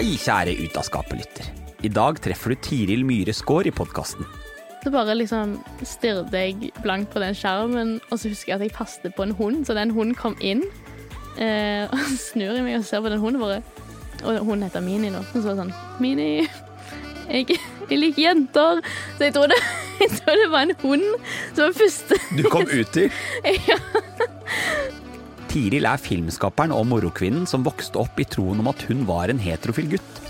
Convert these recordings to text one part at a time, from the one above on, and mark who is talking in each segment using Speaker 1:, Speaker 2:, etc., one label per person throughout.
Speaker 1: Hei, kjære Ut av skapet-lytter. I dag treffer du Tiril Myhre Skaar i podkasten.
Speaker 2: Så bare liksom stirret jeg blankt på den skjermen, og så husker jeg at jeg passet på en hund, så den hunden kom inn. Eh, og så snur jeg meg og ser på den hunden bare Og hun heter Mini nå. Og så var det sånn Mini, jeg, jeg liker jenter. Så jeg tror, det, jeg tror det var en hund som var første
Speaker 1: Du kom ut til
Speaker 2: ja.
Speaker 1: Tiril er filmskaperen og morokvinnen som vokste opp i troen om at hun var en heterofil gutt.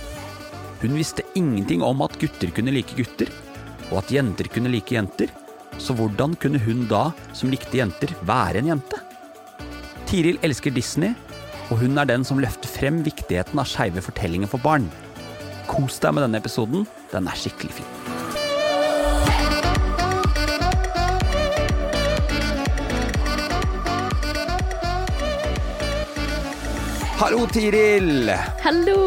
Speaker 1: Hun visste ingenting om at gutter kunne like gutter, og at jenter kunne like jenter, så hvordan kunne hun da, som likte jenter, være en jente? Tiril elsker Disney, og hun er den som løfter frem viktigheten av skeive fortellinger for barn. Kos deg med denne episoden, den er skikkelig fin. Hallo, Tiril!
Speaker 2: Hallo!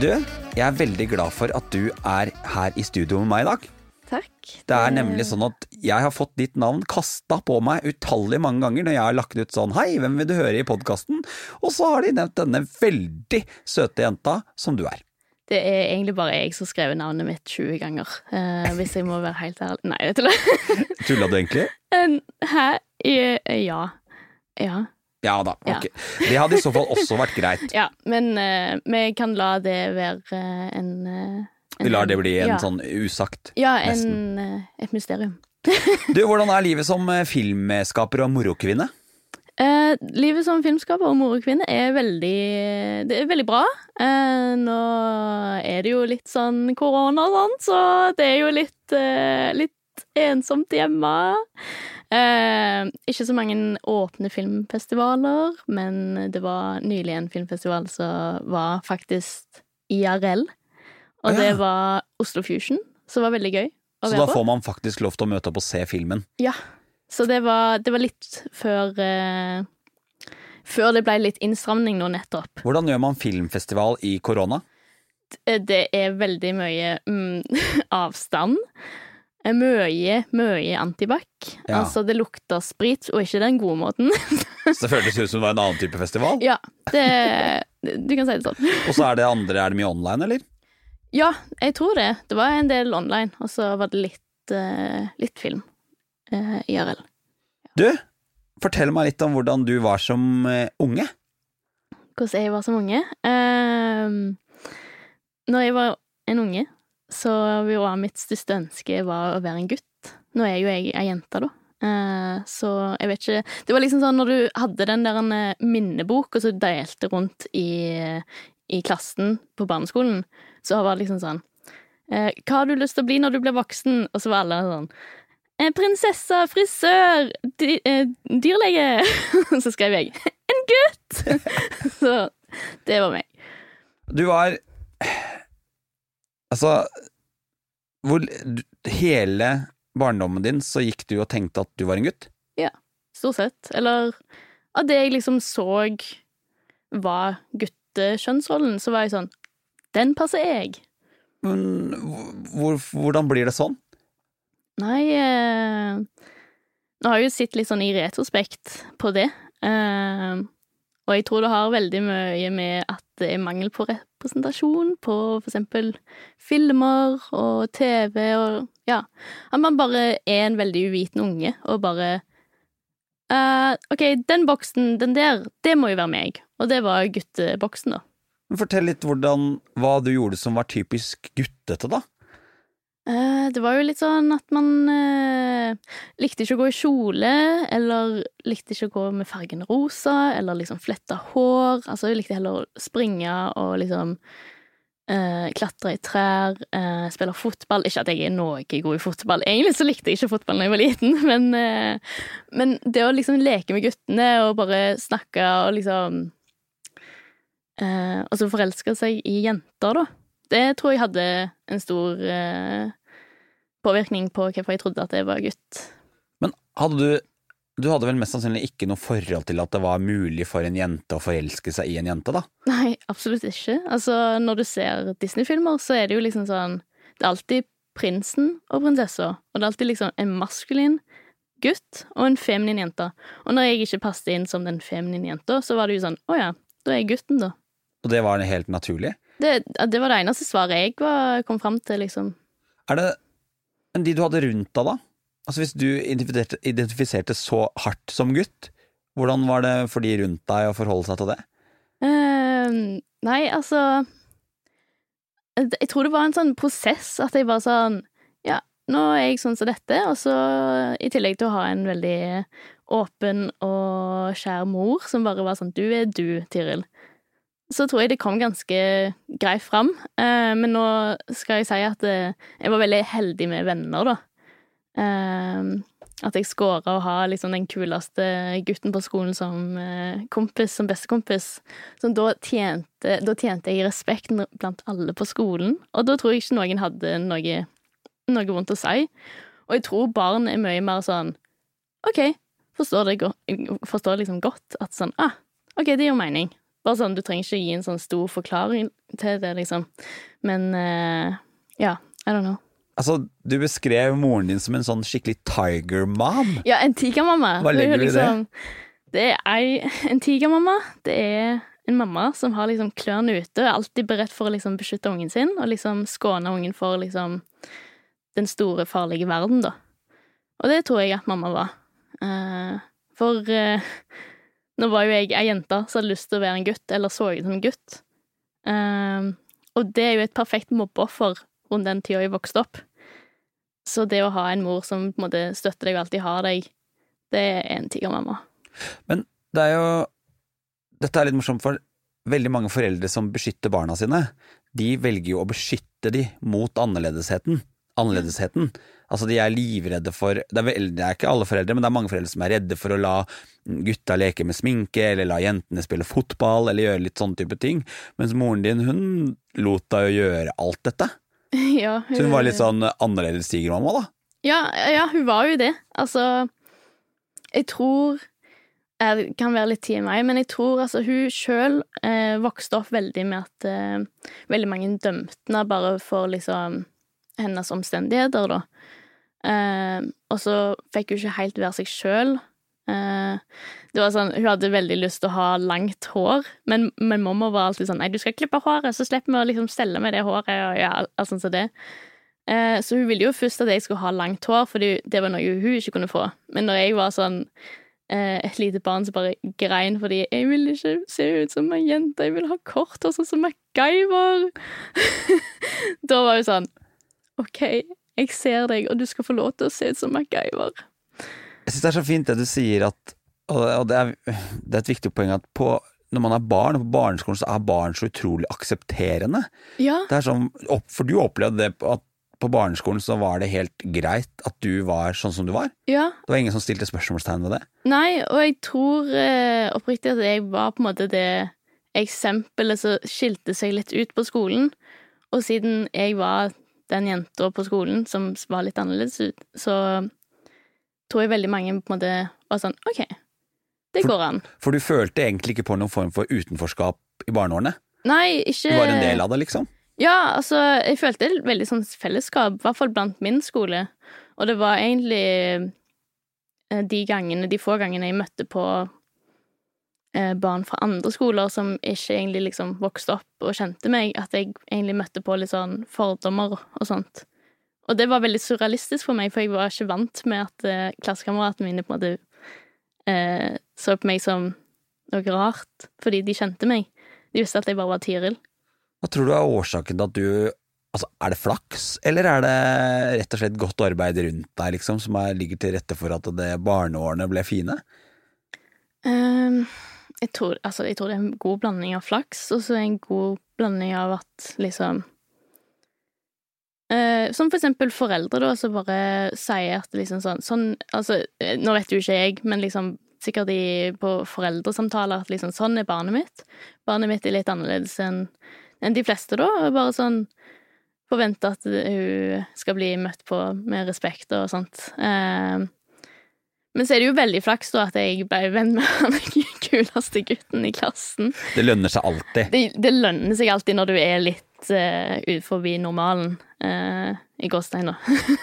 Speaker 1: Du, jeg er veldig glad for at du er her i studio med meg i dag.
Speaker 2: Takk.
Speaker 1: Det er nemlig sånn at jeg har fått ditt navn kasta på meg utallige mange ganger når jeg har lagt ut sånn Hei, hvem vil du høre i podkasten? Og så har de nevnt denne veldig søte jenta som du er.
Speaker 2: Det er egentlig bare jeg som skrev navnet mitt 20 ganger, eh, hvis jeg må være helt ærlig. Nei, jeg tuller.
Speaker 1: Tulla du egentlig?
Speaker 2: En- Hæ? Ja. Ja.
Speaker 1: Ja da. Ok. Det hadde i så fall også vært greit.
Speaker 2: Ja, men eh, vi kan la det være eh, en, eh, en
Speaker 1: Vi lar det bli en
Speaker 2: ja.
Speaker 1: sånn usagt.
Speaker 2: Ja, en, eh, et mysterium.
Speaker 1: Du, hvordan er livet som eh, filmskaper og morokvinne?
Speaker 2: Eh, livet som filmskaper og morokvinne er veldig Det er veldig bra. Eh, nå er det jo litt sånn korona og sånn, så det er jo litt, eh, litt ensomt hjemme. Eh, ikke så mange åpne filmfestivaler, men det var nylig en filmfestival som var faktisk IRL. Og
Speaker 1: ja.
Speaker 2: det var Oslo Fusion, som var veldig gøy
Speaker 1: Så da
Speaker 2: på.
Speaker 1: får man faktisk lov til å møte opp og se filmen.
Speaker 2: Ja, så det var, det var litt før eh, Før det ble litt innstramning nå nettopp.
Speaker 1: Hvordan gjør man filmfestival i korona?
Speaker 2: Det er veldig mye mm, avstand. Eh, Mye, mye antibac.
Speaker 1: Ja.
Speaker 2: Altså, det lukter sprit, og ikke den gode måten.
Speaker 1: Så det føltes ut som det var en annen type festival.
Speaker 2: ja, det Du kan si det sånn.
Speaker 1: Og så er det andre, er det mye online, eller?
Speaker 2: Ja, jeg tror det. Det var en del online, og så var det litt, uh, litt film. Uh, IRL.
Speaker 1: Du, fortell meg litt om hvordan du var som uh, unge.
Speaker 2: hvordan jeg var som unge. Uh, når jeg var en unge, så mitt største ønske var å være en gutt. Nå er jo jeg ei jente, da. Eh, så jeg vet ikke Det var liksom sånn når du hadde den der eh, minnebok, og så delte rundt i, i klassen på barneskolen, så var det liksom sånn eh, Hva har du lyst til å bli når du blir voksen? Og så var alle sånn Prinsesse, frisør, dy, dyrlege. så skrev jeg en gutt! så det var meg.
Speaker 1: Du var Altså hvor, Hele barndommen din så gikk du og tenkte at du var en gutt?
Speaker 2: Ja, Stort sett. Eller av det jeg liksom så var guttekjønnsrollen, så var jeg sånn Den passer jeg.
Speaker 1: Men hvor, hvordan blir det sånn?
Speaker 2: Nei eh, Nå har jeg jo sett litt sånn i retrospekt på det. Eh, og jeg tror det har veldig mye med at det er mangel på representasjon på eksempel filmer og TV og ja. At man bare er en veldig uviten unge og bare uh, OK, den boksen, den der, det må jo være meg. Og det var gutteboksen, da.
Speaker 1: Fortell litt hvordan, hva du gjorde som var typisk guttete, da.
Speaker 2: Eh, det var jo litt sånn at man eh, likte ikke å gå i kjole, eller likte ikke å gå med fargen rosa, eller liksom fletta hår. Altså, jeg likte heller å springe og liksom eh, klatre i trær, eh, spille fotball. Ikke at jeg er noe god i fotball. Egentlig så likte jeg ikke fotball da jeg var liten, men, eh, men det å liksom leke med guttene og bare snakke og liksom eh, Og så forelske seg i jenter, da. Det tror jeg hadde en stor uh, påvirkning på hvorfor jeg trodde at jeg var gutt.
Speaker 1: Men hadde du Du hadde vel mest sannsynlig ikke noe forhold til at det var mulig for en jente å forelske seg i en jente, da?
Speaker 2: Nei, absolutt ikke. Altså, når du ser Disney-filmer, så er det jo liksom sånn Det er alltid prinsen og prinsessa, og det er alltid liksom en maskulin gutt og en feminin jente. Og når jeg ikke passet inn som den feminine jenta, så var det jo sånn Å ja, da er jeg gutten, da.
Speaker 1: Og det var helt naturlig?
Speaker 2: Det, det var det eneste svaret jeg var, kom fram til, liksom.
Speaker 1: Er det de du hadde rundt deg, da? Altså Hvis du identifiserte, identifiserte så hardt som gutt, hvordan var det for de rundt deg å forholde seg til det?
Speaker 2: Uh, nei, altså Jeg tror det var en sånn prosess at jeg bare sånn Ja, nå er jeg sånn som dette, og så i tillegg til å ha en veldig åpen og skjær mor som bare var sånn Du er du, Tiril. Så tror jeg det kom ganske greit fram. Eh, men nå skal jeg si at eh, jeg var veldig heldig med venner, da. Eh, at jeg scora å ha liksom den kuleste gutten på skolen som eh, kompis, som bestekompis. Så da tjente, da tjente jeg respekt blant alle på skolen, og da tror jeg ikke noen hadde noe, noe vondt å si. Og jeg tror barn er mye mer sånn OK, forstår det forstår liksom godt at sånn Ah, OK, det gir mening. Bare sånn, Du trenger ikke gi en sånn stor forklaring til det, liksom. Men uh, ja, I don't know.
Speaker 1: Altså, Du beskrev moren din som en sånn skikkelig tiger mom.
Speaker 2: Ja, en tigermamma.
Speaker 1: Hva legger du i
Speaker 2: liksom, det? er ei, en tigermamma. Det er en mamma som har liksom klørne ute og er alltid beredt for å liksom beskytte ungen sin og liksom skåne ungen for liksom den store, farlige verden, da. Og det tror jeg at mamma var. Uh, for uh, nå var jo jeg ei jente som hadde lyst til å være en gutt, eller så ut som en gutt. Um, og det er jo et perfekt mobbeoffer rundt den tida jeg vokste opp. Så det å ha en mor som på en måte støtter deg og alltid har deg, det er en tigermamma.
Speaker 1: Men det er jo Dette er litt morsomt, for veldig mange foreldre som beskytter barna sine, de velger jo å beskytte de mot annerledesheten. Annerledesheten. Altså, de er livredde for det er, vel, det er ikke alle foreldre, men det er mange foreldre som er redde for å la gutta leke med sminke, eller la jentene spille fotball, eller gjøre litt sånne type ting. Mens moren din, hun lot deg jo gjøre alt dette.
Speaker 2: Ja, hun,
Speaker 1: Så hun var litt sånn annerledes tigermamma, da?
Speaker 2: Ja, ja, hun var jo det. Altså, jeg tror Det kan være litt tid i meg, men jeg tror altså hun sjøl eh, vokste opp veldig med at eh, veldig mange dømte henne bare for liksom hennes omstendigheter, da. Eh, og så fikk hun ikke helt være seg sjøl. Eh, det var sånn, Hun hadde veldig lyst til å ha langt hår, men, men mamma var alltid sånn 'Nei, du skal klippe håret, så slipper vi å liksom stelle med det håret.' og ja, alt sånt som det. Eh, så hun ville jo først at jeg skulle ha langt hår, fordi det var noe hun ikke kunne få. Men når jeg var sånn eh, et lite barn som bare grein fordi 'jeg vil ikke se ut som ei jente, jeg vil ha kort hår sånn som MacGyver', da var hun sånn 'OK, jeg ser deg, og du skal få lov til å se ut som MacGyver'.
Speaker 1: Jeg syns det er så fint det du sier at Og det er, det er et viktig poeng at på, når man er barn, og på barneskolen, så er barn så utrolig aksepterende.
Speaker 2: Ja.
Speaker 1: Det er sånn, For du opplevde det at på barneskolen så var det helt greit at du var sånn som du var?
Speaker 2: ja.
Speaker 1: Det var ingen som stilte spørsmålstegn ved det?
Speaker 2: Nei, og jeg tror eh, oppriktig at jeg var på en måte det eksempelet som skilte seg litt ut på skolen. Og siden jeg var den jenta på skolen som var litt annerledes ut, så tror jeg veldig mange på en måte var sånn OK, det går an.
Speaker 1: For du følte egentlig ikke på noen form for utenforskap i barneårene?
Speaker 2: Nei, ikke
Speaker 1: Du var en del av det, liksom?
Speaker 2: Ja, altså, jeg følte et veldig sånn fellesskap, i hvert fall blant min skole. Og det var egentlig eh, de gangene, de få gangene jeg møtte på barn fra andre skoler som ikke egentlig liksom vokste opp og kjente meg, at jeg egentlig møtte på litt sånn fordommer og sånt. Og det var veldig surrealistisk for meg, for jeg var ikke vant med at eh, klassekameratene mine på en måte eh, så på meg som noe rart, fordi de kjente meg. De visste at jeg bare var Tiril.
Speaker 1: Hva tror du er årsaken til at du Altså, er det flaks, eller er det rett og slett godt arbeid rundt deg, liksom, som er, ligger til rette for at det barneårene ble fine?
Speaker 2: Ehm, jeg, tror, altså, jeg tror det er en god blanding av flaks, og så en god blanding av at liksom eh, Som for eksempel foreldre, da, som bare sier at liksom sånn, sånn Altså, eh, nå vet jo ikke jeg, men liksom sikkert i, på foreldresamtaler at liksom sånn er barnet mitt. Barnet mitt er litt annerledes enn en de fleste, da. og Bare sånn forvente at hun skal bli møtt på med respekt og sånt. Eh, men så er det jo veldig flaks da at jeg ble venn med han kuleste gutten i klassen.
Speaker 1: Det lønner seg alltid.
Speaker 2: Det, det lønner seg alltid når du er litt uh, ut forbi normalen, uh, i gåstein, da.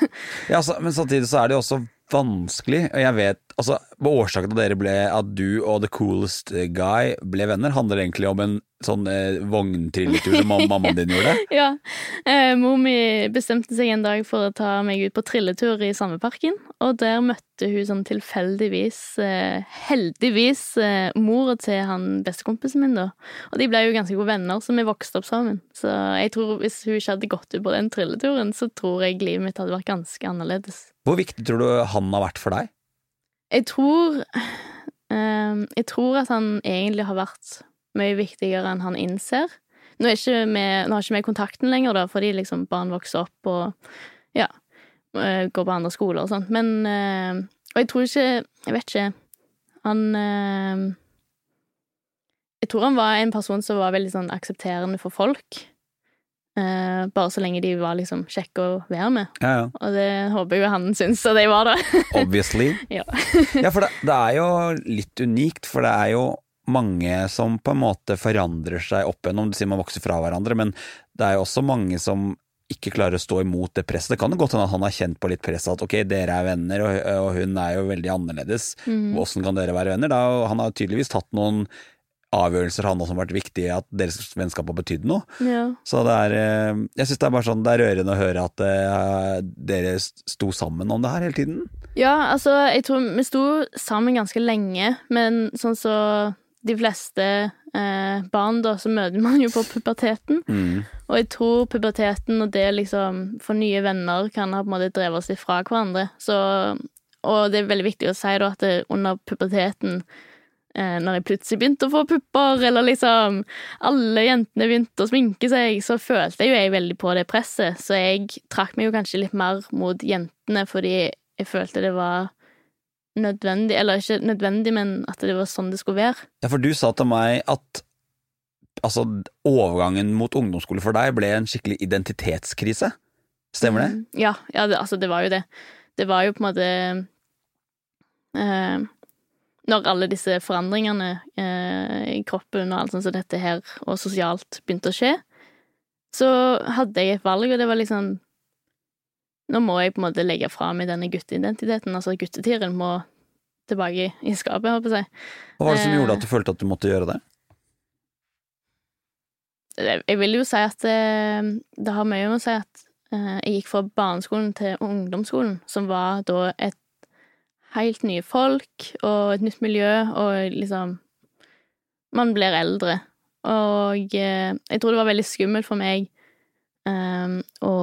Speaker 1: ja, så, men samtidig så er det jo også vanskelig, og jeg vet altså, Årsaken til at dere ble at du og the coolest guy ble venner, handler egentlig om en sånn eh, vogntrilletur som mammaen din gjorde?
Speaker 2: ja. Eh, mor mi bestemte seg en dag for å ta meg ut på trilletur i Sameparken, og der møtte hun sånn tilfeldigvis, eh, heldigvis, eh, mora til han bestekompisen min, da. Og de ble jo ganske gode venner, så vi vokste opp sammen. Så jeg tror hvis hun ikke hadde gått ut på den trilleturen, så tror jeg livet mitt hadde vært ganske annerledes.
Speaker 1: Hvor viktig tror du han har vært for deg?
Speaker 2: Jeg tror um, Jeg tror at han egentlig har vært mye viktigere enn han innser. Nå, vi, nå har ikke vi kontakten lenger, da, fordi liksom barn vokser opp og ja, eh, går på andre skoler og sånt. Men uh, Og jeg tror ikke Jeg vet ikke. Han uh, Jeg tror han var en person som var veldig sånn aksepterende for folk. Bare så lenge de var liksom kjekke å være med.
Speaker 1: Ja, ja.
Speaker 2: Og det håper jo han syns at de var, da.
Speaker 1: Obviously.
Speaker 2: ja.
Speaker 1: ja, for det, det er jo litt unikt, for det er jo mange som på en måte forandrer seg opp igjennom. Du sier man vokser fra hverandre, men det er jo også mange som ikke klarer å stå imot det presset. Det kan jo godt hende at han har kjent på litt press at ok, dere er venner, og, og hun er jo veldig annerledes.
Speaker 2: Mm.
Speaker 1: Åssen kan dere være venner? Da, han har tydeligvis tatt noen avgjørelser han også har vært viktig at deres vennskap har betydd noe.
Speaker 2: Ja.
Speaker 1: Så det er eh, Jeg syns det er bare sånn det er rørende å høre at uh, dere sto sammen om det her hele tiden.
Speaker 2: Ja, altså, jeg tror vi sto sammen ganske lenge, men sånn så de fleste eh, barn, da, så møter man jo på puberteten.
Speaker 1: Mm.
Speaker 2: Og jeg tror puberteten og det liksom få nye venner kan ha på en måte drevet oss litt fra hverandre. Så, og det er veldig viktig å si da at under puberteten eh, når jeg plutselig begynte å få pupper, eller liksom alle jentene begynte å sminke seg, så følte jeg jo jeg veldig på det presset. Så jeg trakk meg jo kanskje litt mer mot jentene fordi jeg følte det var nødvendig, eller ikke nødvendig, men at det var sånn det skulle være.
Speaker 1: Ja, for du sa til meg at altså, overgangen mot ungdomsskole for deg ble en skikkelig identitetskrise. Stemmer det?
Speaker 2: Mm, ja, ja det, altså det var jo det. Det var jo på en måte eh, Når alle disse forandringene eh, i kroppen og alt sånt som dette her, og sosialt, begynte å skje, så hadde jeg et valg, og det var liksom nå må jeg på en måte legge fra meg denne gutteidentiteten. Altså guttetiren må tilbake i skapet, håper si.
Speaker 1: Hva var det som gjorde
Speaker 2: Eh.
Speaker 1: at du følte at du måtte gjøre det?
Speaker 2: Jeg vil jo si at det, det har mye med å si at eh, jeg gikk fra barneskolen til ungdomsskolen, som var da et helt nye folk og et nytt miljø, og liksom Man blir eldre. Og eh, jeg tror det var veldig skummelt for meg eh, å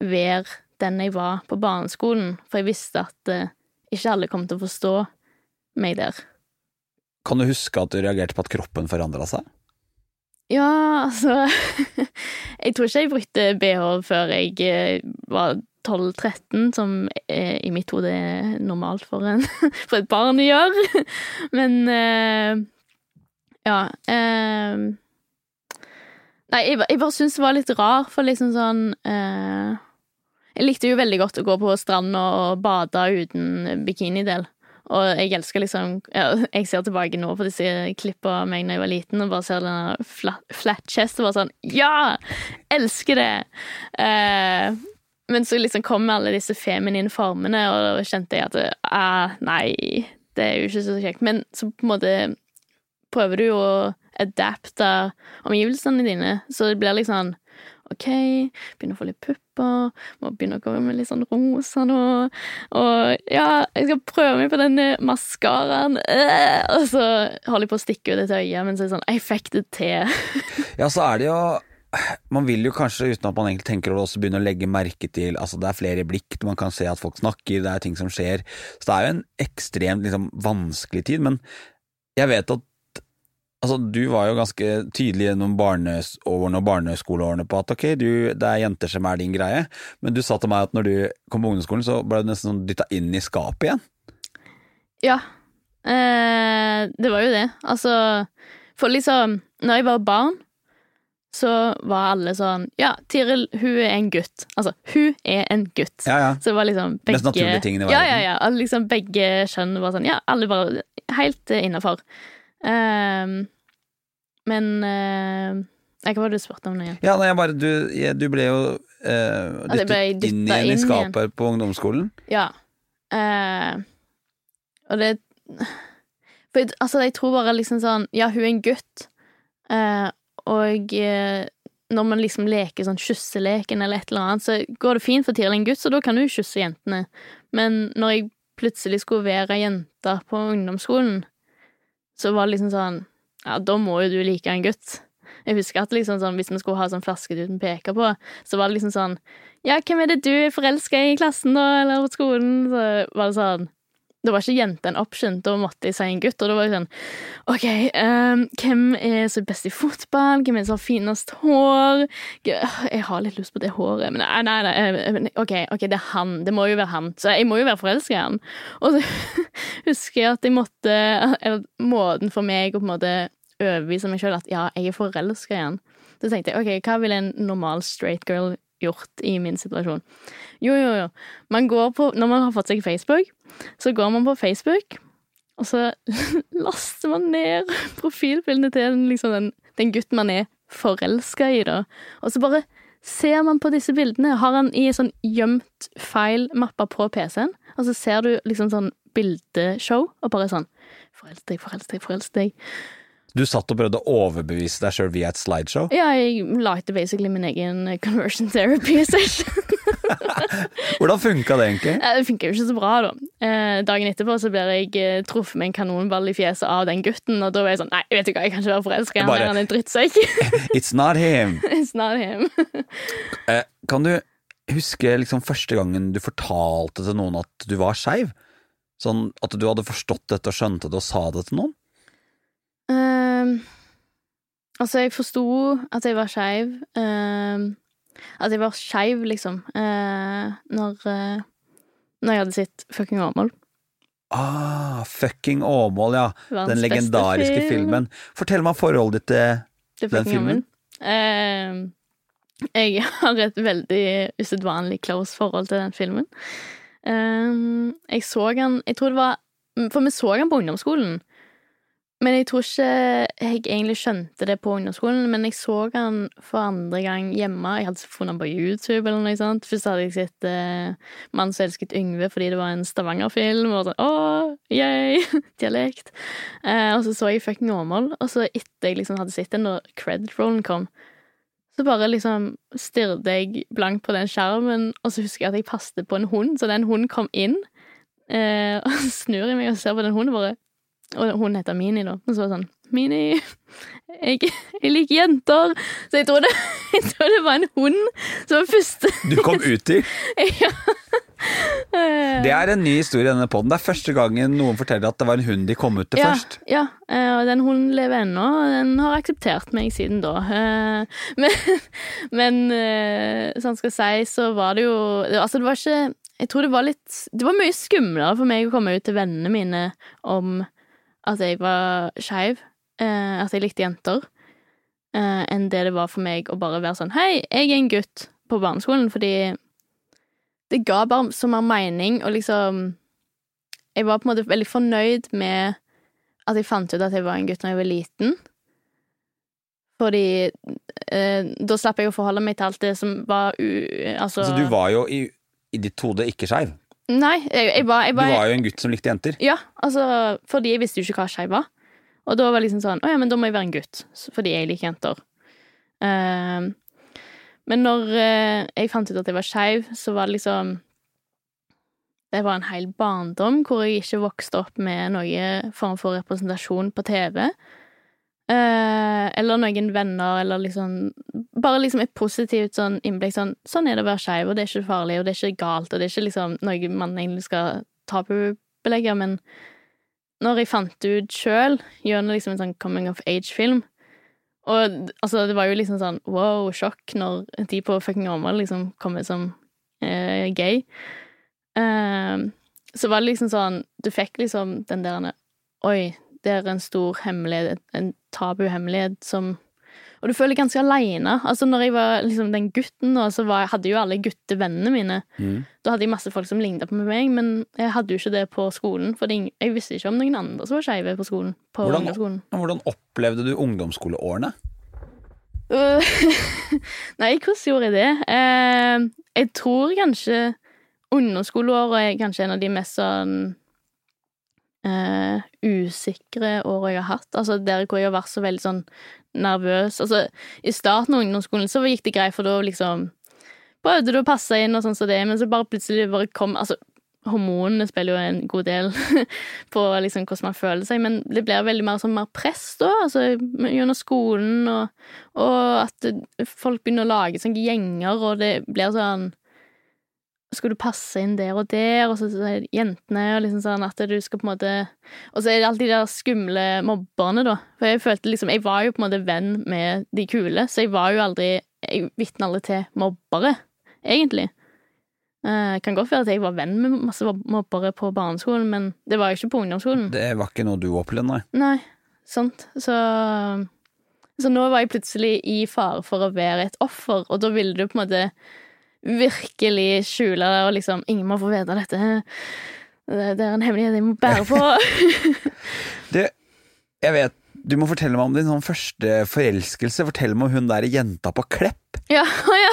Speaker 2: være den jeg var på barneskolen, for jeg visste at eh, ikke alle kom til å forstå meg der.
Speaker 1: Kan du huske at du reagerte på at kroppen forandra seg?
Speaker 2: Ja, altså Jeg tror ikke jeg brukte bh før jeg eh, var 12-13, som i mitt hode er normalt for, en, for et barn å gjøre. Men eh, ja eh, Nei, jeg, jeg bare syns det var litt rar, for liksom sånn eh, Jeg likte jo veldig godt å gå på stranda og bade uten bikinidel. Og jeg elsker liksom ja, Jeg ser tilbake nå på disse klippene av meg da jeg var liten, og bare ser denne flat, flat chest og bare sånn Ja! Elsker det! Eh, men så liksom kom alle disse feminine formene, og da kjente jeg at ah, Nei, det er jo ikke så kjekt. Men så på en måte prøver du jo å adapte omgivelsene dine, så det blir liksom OK, begynner å få litt pupper, må begynne å gå med litt sånn rosa nå, og ja, jeg skal prøve meg på denne maskaraen, øh, og så holder jeg på å stikke ut et øye, men så er det sånn Jeg fikk det til.
Speaker 1: Ja, så er det jo man vil jo kanskje, uten at man egentlig tenker over det, også begynne å legge merke til Altså, det er flere blikk, man kan se at folk snakker, det er ting som skjer. Så det er jo en ekstremt liksom, vanskelig tid. Men jeg vet at Altså, du var jo ganske tydelig gjennom barneårene og barneskoleårene på at ok, du, det er jenter som er din greie, men du sa til meg at når du kom på ungdomsskolen, så ble du nesten sånn dytta inn i skapet igjen.
Speaker 2: Ja. Eh, det var jo det. Altså, for liksom Når jeg var barn, så var alle sånn Ja, Tiril, hun er en gutt. Altså, hun er en gutt.
Speaker 1: Ja, ja.
Speaker 2: Så det var liksom begge
Speaker 1: Mest naturlige tingene i
Speaker 2: Ja,
Speaker 1: verden.
Speaker 2: ja, ja. Alle, Liksom begge kjønn var sånn Ja, alle var helt uh, innafor. Ehm, men uh, Hva var det du spurte om nå igjen?
Speaker 1: Ja, nei, bare, du, du ble jo eh,
Speaker 2: dyttet ble
Speaker 1: dyttet inn igjen i skapet på ungdomsskolen.
Speaker 2: Ja. Eh, og det For altså, jeg tror bare liksom sånn Ja, hun er en gutt, eh, og eh, når man liksom leker sånn kysseleken eller et eller annet, så går det fint for Tiril en gutt, så da kan hun kysse jentene. Men når jeg plutselig skulle være jente på ungdomsskolen, så var det liksom sånn Ja, da må jo du like en gutt. Jeg husker at liksom sånn, hvis vi skulle ha sånn flaskeduten peker på, så var det liksom sånn Ja, hvem er det du er forelska i i klassen, da, eller på skolen? Så var det sånn Da var ikke jente en option, da måtte jeg si en gutt, og da var jeg sånn OK, um, hvem er så best i fotball? Hvem er som har finest hår? Jeg har litt lyst på det håret, men nei, nei, nei okay, OK, det er han. Det må jo være han. Så jeg må jo være forelska i han. Og så husker jeg at jeg måtte Eller måten for meg å på en måte overbevise meg sjøl at ja, jeg er forelska i han. Så tenkte jeg OK, hva ville en normal straight girl gjort i min situasjon? Jo, jo, jo. Man på Når man har fått seg Facebook, så går man på Facebook, og så laster man ned profilbildene til den, liksom den, den gutten man er forelska i, da. Og så bare ser man på disse bildene. Har han i en sånn gjemt feilmappe på PC-en, og så ser du liksom sånn bildeshow, og bare sånn Forelsk deg, forelsk deg, forelsk deg.
Speaker 1: Du satt og prøvde å overbevise deg sjøl via et slideshow.
Speaker 2: Ja, jeg lagde basically min egen conversion therapy session.
Speaker 1: Hvordan funka det egentlig?
Speaker 2: Eh, Det funka jo ikke så bra, da. Eh, dagen etterpå så blir jeg eh, truffet med en kanonball i fjeset av den gutten, og da var jeg sånn Nei, vet du hva, jeg kan ikke være forelska i han der, han er en drittsekk.
Speaker 1: It's not him.
Speaker 2: It's not him.
Speaker 1: Eh, kan du huske liksom første gangen du fortalte til noen at du var skeiv? Sånn at du hadde forstått dette og skjønte det og sa det til noen?
Speaker 2: Ehm, altså, jeg forsto at jeg var skeiv. ehm, at jeg var skeiv, liksom, uh, når, uh, når jeg hadde sett fucking Åmål.
Speaker 1: Ah, fucking Åmål, ja.
Speaker 2: Verdens
Speaker 1: Den legendariske
Speaker 2: film.
Speaker 1: filmen. Fortell meg om forholdet ditt til Den filmen?
Speaker 2: Ehm, jeg har et veldig usedvanlig close forhold til den filmen. Jeg så den Jeg tror det var For vi så den på ungdomsskolen. Men jeg tror ikke jeg egentlig skjønte det på ungdomsskolen, men jeg så han for andre gang hjemme. Jeg hadde funnet han på YouTube eller noe sånt. Først hadde jeg sett uh, 'Mann som elsket Yngve' fordi det var en Stavanger-film, og sånn åh, yay, dialekt. Eh, og så så jeg fucking Åmål, og så etter jeg liksom hadde sett den, når credit-rollen kom, så bare liksom stirret jeg blankt på den skjermen, og så husker jeg at jeg passet på en hund, så den hunden kom inn, eh, og så snur jeg meg og ser på den hunden bare, og hun heter Mini da, og så var det sånn, Mini, jeg, jeg liker jenter, så jeg tror, det, jeg tror det var en hund som var første,
Speaker 1: Du kom ut i?
Speaker 2: ja.
Speaker 1: Det er en ny historie i denne poden. Det er første gangen noen forteller at det var en hund de kom ut til
Speaker 2: ja,
Speaker 1: først.
Speaker 2: Ja, eh, og den hunden lever ennå, og den har akseptert meg siden da. Eh, Men, men eh, sånn skal jeg si, så var det jo Altså, det var ikke Jeg tror det var litt Det var mye skumlere for meg å komme ut til vennene mine om at jeg var skeiv, eh, at jeg likte jenter, eh, enn det det var for meg å bare være sånn Hei, jeg er en gutt på barneskolen, fordi det ga bare så mer mening, og liksom Jeg var på en måte veldig fornøyd med at jeg fant ut at jeg var en gutt da jeg var liten. Fordi eh, da slapp jeg å forholde meg til alt det som var u... Altså
Speaker 1: Så du var jo i, i ditt hode ikke skeiv.
Speaker 2: Nei, jeg, jeg var, jeg
Speaker 1: Du
Speaker 2: var,
Speaker 1: var jo en gutt som likte jenter.
Speaker 2: Ja, altså Fordi jeg visste jo ikke hva skeiv var. Og da var det liksom sånn Å ja, men da må jeg være en gutt, fordi jeg liker jenter. Uh, Men når uh, jeg fant ut at jeg var skeiv, så var det liksom Det var en hel barndom hvor jeg ikke vokste opp med noen form for representasjon på TV. Uh, eller noen venner, eller liksom Bare liksom et positivt sånn innblikk sånn Sånn er det å være skeiv, og det er ikke farlig, og det er ikke galt, og det er ikke liksom noe man egentlig skal tabubelegge, men når jeg fant det ut sjøl, gjennom liksom en sånn coming of age-film Og altså, det var jo liksom sånn wow, sjokk når de på fucking Åmål liksom kommer som eh, gay. Eh, så var det liksom sånn Du fikk liksom den der Oi, det er en stor hemmelighet, en tabuhemmelighet som Og du føler deg ganske aleine. Altså, når jeg var liksom den gutten, og så var, hadde jo alle guttevennene mine
Speaker 1: Mm.
Speaker 2: Da hadde jeg masse folk som lignet på meg, men jeg hadde jo ikke det på skolen. For jeg visste ikke om noen andre som var skeive på skolen. På
Speaker 1: Hvordan-. Hvordan opplevde du ungdomsskoleårene?
Speaker 2: Øh, Nei, hvordan gjorde jeg det? Eh, jeg tror kanskje ungdomsskoleåret er kanskje en av de mest sånn eh, usikre år jeg har hatt. Altså der hvor jeg har vært så veldig sånn nervøs. Altså, i starten av ungdomsskolen så gikk det greit, for da liksom prøvde du å passe inn og sånn som det, men så bare plutselig bare kom Altså, hormonene spiller jo en god del på liksom hvordan man føler seg, men det blir veldig mer, sånn, mer press da, altså gjennom skolen, og, og at folk begynner å lage sånne gjenger, og det blir sånn skal du passe inn der og der, og så så er det jentene, og liksom sånn at du skal på en måte Og så er det alltid de der skumle mobberne, da. For jeg følte liksom Jeg var jo på en måte venn med de kule, så jeg var jo aldri Jeg vitna aldri til mobbere, egentlig. Uh, kan godt være at jeg var venn med masse mobbere på barneskolen, men det var jo ikke på ungdomsskolen.
Speaker 1: Det var ikke noe du opplevde, nei.
Speaker 2: Nei, sant. Så Så nå var jeg plutselig i fare for å være et offer, og da ville du på en måte virkelig skjule det, og liksom Ingen må få vite dette. Det det er en hemmelighet jeg må bære på.
Speaker 1: Det, jeg vet, du må fortelle meg om din sånn første forelskelse. Fortell meg om hun der jenta på Klepp.
Speaker 2: ja, ja.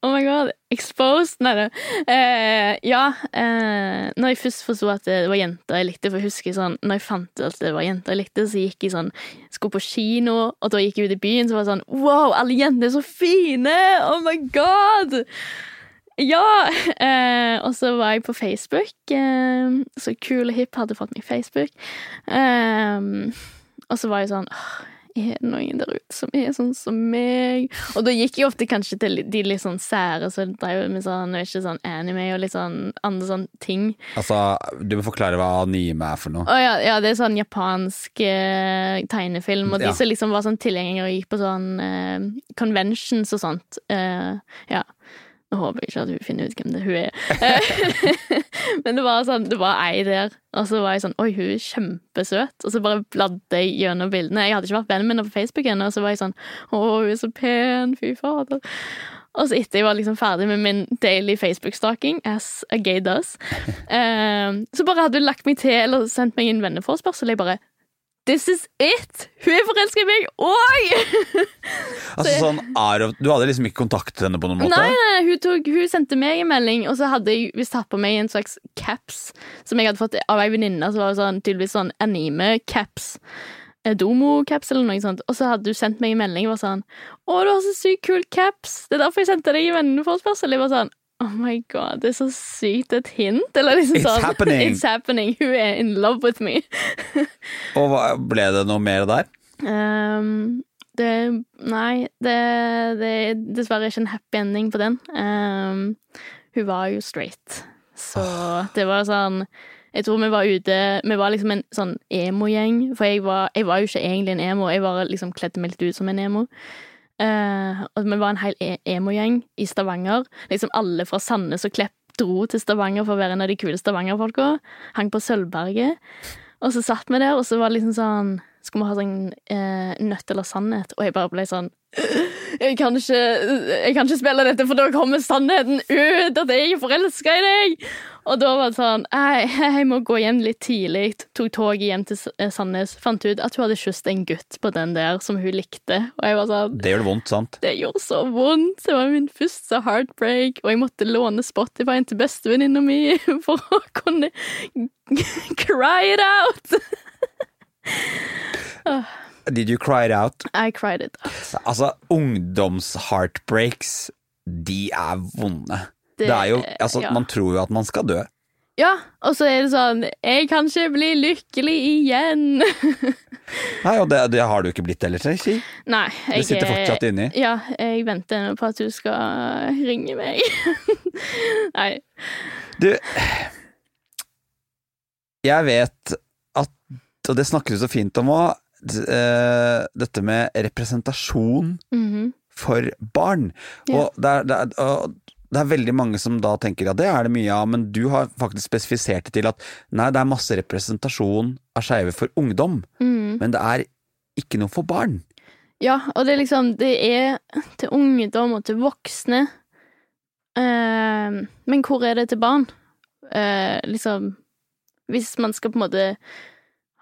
Speaker 2: Oh my god. Exposed. Nei da. Eh, ja. Eh, når jeg først forsto at det var jenter jeg likte, for jeg husker sånn Når jeg fant ut at det var jenter jeg likte, så gikk jeg sånn Skulle på kino, og da gikk jeg ut i byen, så var det sånn Wow, alle jenter er så fine! Oh my god! Ja! Eh, og så var jeg på Facebook. Eh, så kul og hipp hadde fått meg Facebook. Eh, og så var jeg sånn Er det noen der ute som er sånn som meg? Og da gikk jeg ofte kanskje til de litt sånn sære som drev med sånn, og ikke sånn anime og litt sånn andre sånne ting.
Speaker 1: Altså, du må forklare hva anime er for noe.
Speaker 2: Å ja, ja, det er sånn japansk eh, tegnefilm, og de
Speaker 1: Ja.
Speaker 2: som liksom var sånn tilgjengere og gikk på sånn eh, conventions og sånt. Eh, ja. Nå håper ikke at hun finner ut hvem det hun er. Men det var sånn, det var ei der, og så var jeg sånn Oi, hun er kjempesøt. Og så bare bladde jeg gjennom bildene. Jeg hadde ikke vært venn min på Facebook ennå, og så var jeg sånn Å, hun er så pen, fy fader. Og så etter jeg var liksom ferdig med min daily Facebook-stalking, as a gay does, eh, så bare hadde hun lagt meg til, eller sendt meg en venneforespørsel, jeg bare This is it! Hun er forelska i meg òg!
Speaker 1: Altså sånn, Du hadde liksom ikke kontaktet henne på noen måte?
Speaker 2: Nei, nei, hun, tok, hun sendte meg en melding, og så hadde jeg visst tatt på meg en slags caps som jeg hadde fått av ei venninne. Så var sånn, tydeligvis sånn anime-caps. eh, Domo-caps eller noe sånt. Og så hadde hun sendt meg en melding og var sånn 'Å, du har så sykt kul caps'. Det er derfor jeg sendte deg en venneforespørsel. Jeg var sånn Oh my god, det er så sykt et hint. Eller liksom
Speaker 1: It's
Speaker 2: sånn
Speaker 1: happening.
Speaker 2: It's happening. Hun er in love with me.
Speaker 1: Og hva, ble det noe mer der?
Speaker 2: Um, det Nei, det, det er dessverre ikke en happy ending på den. Um, hun var jo straight, så det var sånn Jeg tror vi var ute Vi var liksom en sånn emo-gjeng, for jeg var, jeg var jo ikke egentlig en emo, jeg bare liksom kledde meg litt ut som en emo. Eh, og vi var en hel e- emo-gjeng i Stavanger. Liksom alle fra Sandnes og Klepp dro til Stavanger for å være en av de kule Stavanger-folka. Hang på Sølvberget. Og så satt vi der, og så var det liksom sånn Skulle vi ha sånn eh, nødt eller sannhet? Og jeg bare ble sånn jeg kan, ikke, jeg kan ikke spille dette, for da kommer sannheten ut! At jeg er forelska i deg! Og da var det sånn Jeg, jeg må gå hjem litt tidlig. Tok toget hjem til eh, Sandnes. Fant ut at hun hadde kysset en gutt på den der som hun likte. Og jeg var sånn
Speaker 1: Det gjør det vondt, sant?
Speaker 2: det gjorde så vondt. Det var min første heartbreak, og jeg måtte låne Spotify til bestevenninna mi for å kunne cry it out.
Speaker 1: Did you cry it out?
Speaker 2: I cried it.
Speaker 1: Altså, ungdoms-heartbreaks, de er vonde. Det, er jo Altså,
Speaker 2: ja.
Speaker 1: man tror jo at man skal dø.
Speaker 2: Ja, og så er det sånn Jeg kan ikke bli lykkelig igjen.
Speaker 1: Nei, og det, det har du ikke blitt heller, si.
Speaker 2: Nei, jeg
Speaker 1: Det sitter fortsatt inni.
Speaker 2: Ja, jeg venter på at du skal ringe meg. Nei.
Speaker 1: Du Jeg vet og det snakker du så fint om òg, dette med representasjon
Speaker 2: Mhm.
Speaker 1: for barn.
Speaker 2: Ja.
Speaker 1: Og det er, det, er, og det er veldig mange som da tenker at det er det mye av, men du har faktisk spesifisert det til at nei, det er masse representasjon av skeive for ungdom,
Speaker 2: mm.
Speaker 1: men det er ikke noe for barn.
Speaker 2: Ja, og det er liksom Det er til ungdom og til voksne. Eh, men hvor er det til barn? Eh, liksom Hvis man skal på en måte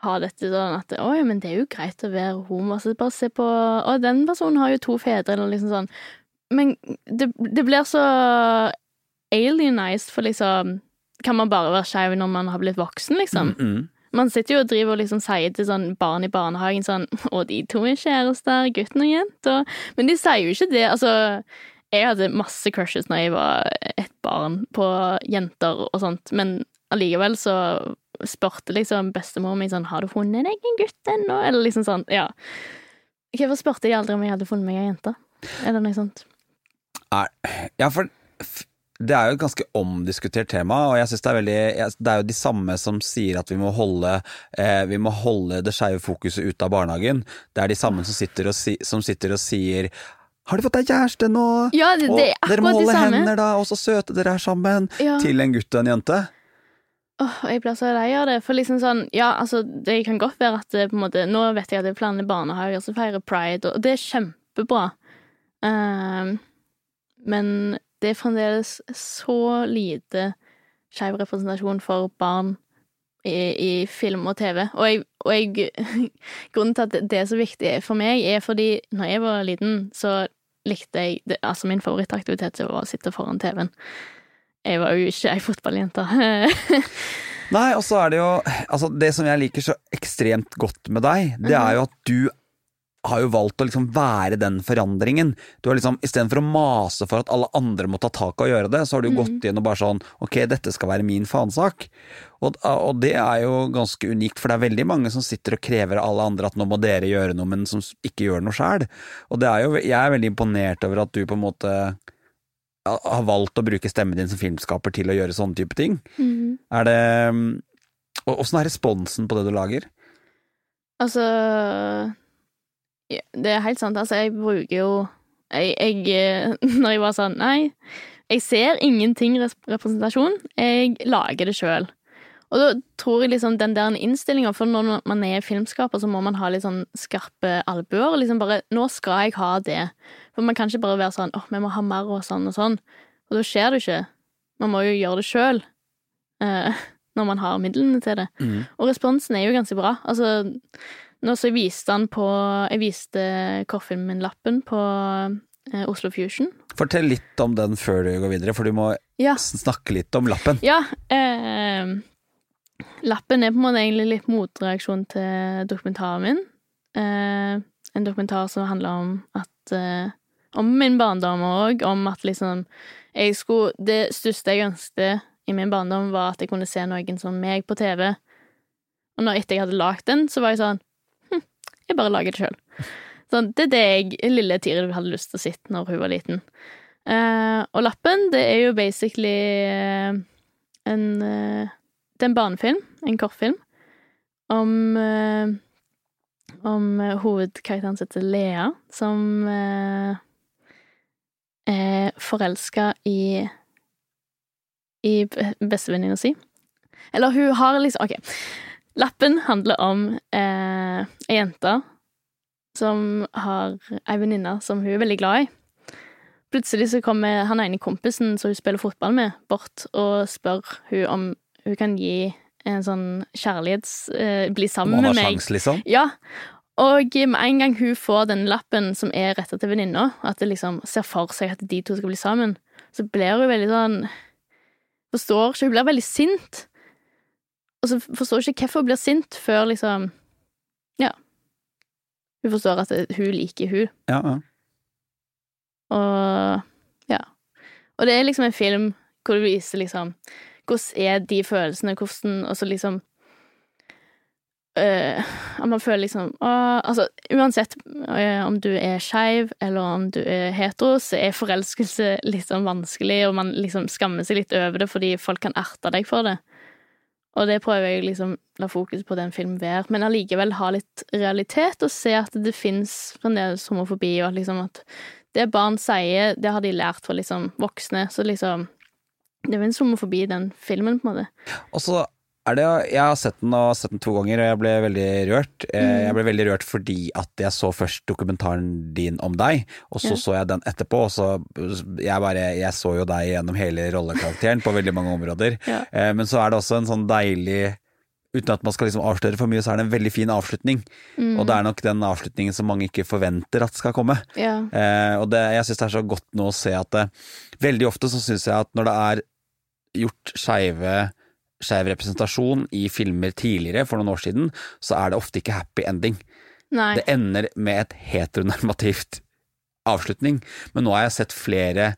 Speaker 2: ha dette sånn at ja, men det er jo greit å være homo. Så bare se på Å, den personen har jo to fedre, eller liksom sånn. Men det, det blir så alienized, for liksom Kan man bare være skeiv når man har blitt voksen, liksom?
Speaker 1: Mm, mm.
Speaker 2: Man sitter jo og driver og liksom sier til sånn barn i barnehagen sånn Å, de to er kjærester, gutten og jenta. Men de sier jo ikke det. Altså, jeg hadde masse crushes når jeg var et barn på jenter og sånt, men allikevel så spurte liksom bestemor mi sånn Har du funnet deg en gutt ennå? Eller liksom sånn, ja. Hvorfor spurte de aldri om jeg hadde funnet meg ei jente? Eller noe sånt.
Speaker 1: Ja, for det er jo et ganske omdiskutert tema, og jeg synes det er veldig Det er jo de samme som sier at vi må holde eh, Vi må holde det skeive fokuset ute av barnehagen. Det er de samme som sitter og, si, som sitter og sier har du fått deg kjæreste nå?
Speaker 2: Ja, det,
Speaker 1: Og
Speaker 2: det er
Speaker 1: dere må holde hender, da, og så søte dere er sammen.
Speaker 2: Ja.
Speaker 1: Til en gutt og en jente.
Speaker 2: Åh, jeg blir så lei av det. For liksom sånn, ja, altså, det kan godt være at det på en måte Nå vet jeg at det er flere barnehager som feirer pride, og det er kjempebra. Ehm, men det er fremdeles så lite skeiv representasjon for barn i, i film og TV. Og jeg, og jeg Grunnen til at det er så viktig for meg, er fordi når jeg var liten, så likte jeg det, Altså, min favorittaktivitet var å sitte foran TV-en. Jeg var jo ikke ei fotballjente.
Speaker 1: Nei, og så er det jo Altså, det som jeg liker så ekstremt godt med deg, det er jo at du har jo valgt å liksom være den forandringen. Du har liksom, Istedenfor å mase for at alle andre må ta tak og gjøre det, så har du gått inn og bare sånn Ok, dette skal være min faensak. Og, og det er jo ganske unikt, for det er veldig mange som sitter og krever av alle andre at nå må dere gjøre noe, men som ikke gjør noe sjæl. Og det er jo Jeg er veldig imponert over at du på en måte har valgt å bruke stemmen din som filmskaper til å gjøre sånne type ting.
Speaker 2: Mm.
Speaker 1: Er det og Åssen er responsen på det du lager?
Speaker 2: Altså ja, Det er helt sant. Altså, jeg bruker jo jeg, jeg, Når jeg var sånn Nei, jeg ser ingenting representasjon. Jeg lager det sjøl. Og da tror jeg liksom den der innstillinga For når man er filmskaper, så må man ha litt sånn skarpe albuer. Liksom bare Nå skal jeg ha det. For man kan ikke bare være sånn åh, vi må ha mer og sånn og sånn. Og da skjer det ikke. Man må jo gjøre det sjøl. Eh, når man har midlene til det. Og responsen er jo ganske bra. Altså, nå så viste han på Jeg viste kortfilmen Lappen på eh, Oslo Fusion.
Speaker 1: Fortell litt om den før du går videre, for du må
Speaker 2: Ja.
Speaker 1: snakke litt om lappen.
Speaker 2: Ja. Eh, Lappen er på en måte egentlig litt motreaksjon til dokumentaren min. Eh, en dokumentar som handler om at eh, Om min barndom òg, om at liksom jeg skulle Det største jeg ønsket i min barndom, var at jeg kunne se noen som meg på TV. Og når etter jeg hadde lagd den, så var jeg sånn hm, Jeg bare lager det sjøl. Sånn, det er det jeg, lille Tiril hadde lyst til å sitte når hun var liten. Eh, og Lappen, det er jo basically eh, en eh, Det er en barnefilm, en kortfilm, om eh, Om eh, hovedkarakteren som heter Lea, som eh, er forelska i i be- bestevenninna si. Eller hun har liksom OK. Lappen handler om eh, ei jente som har ei venninne som hun er veldig glad i. Plutselig så kommer han ene kompisen som hun spiller fotball med, bort og spør hun om hun kan gi en sånn kjærlighets... Eh, bli sammen med meg.
Speaker 1: Må ha sjans, liksom.
Speaker 2: Ja. Og med en gang hun får den lappen som er retta til venninna, at det liksom ser for seg at de to skal bli sammen, så blir hun veldig sånn Forstår ikke. Hun blir veldig sint. Og så forstår hun ikke hvorfor hun blir sint, før liksom Ja. Hun forstår at hun liker hun,
Speaker 1: Ja, ja.
Speaker 2: og ja. Og det er liksom en film hvor du viser liksom hvordan er de følelsene, hvordan Og liksom øh, At man føler liksom å, Altså, uansett øh, om du er skeiv eller om du er hetero, så er forelskelse litt sånn vanskelig, og man liksom skammer seg litt over det fordi folk kan erte deg for det. Og det prøver jeg liksom la fokus på den filmen være, men allikevel ha litt realitet og se at det fins fremdeles homofobi, og at liksom at det barn sier, det har de lært fra liksom voksne, så liksom Det fins homofobi forbi den filmen, på en måte.
Speaker 1: Og så er det Jeg har sett den og sett den to ganger, og jeg ble veldig rørt. Eh,
Speaker 2: Mm.
Speaker 1: Jeg ble veldig rørt fordi at jeg så først dokumentaren din om deg, og så
Speaker 2: Ja.
Speaker 1: så jeg den etterpå, og så jeg bare Jeg så jo deg gjennom hele rollekarakteren på veldig mange områder.
Speaker 2: Ja.
Speaker 1: Eh, Men så er det også en sånn deilig Uten at man skal liksom avsløre for mye, så er det en veldig fin avslutning.
Speaker 2: Mm.
Speaker 1: Og det er nok den avslutningen som mange ikke forventer at skal komme.
Speaker 2: Ja.
Speaker 1: Eh, og det, jeg syns det er så godt nå å se at det, veldig ofte så syns jeg at når det er gjort skeive skeiv representasjon i filmer tidligere, for noen år siden, så er det ofte ikke happy ending.
Speaker 2: Nei.
Speaker 1: Det ender med et heteronormativt avslutning. Men nå har jeg sett flere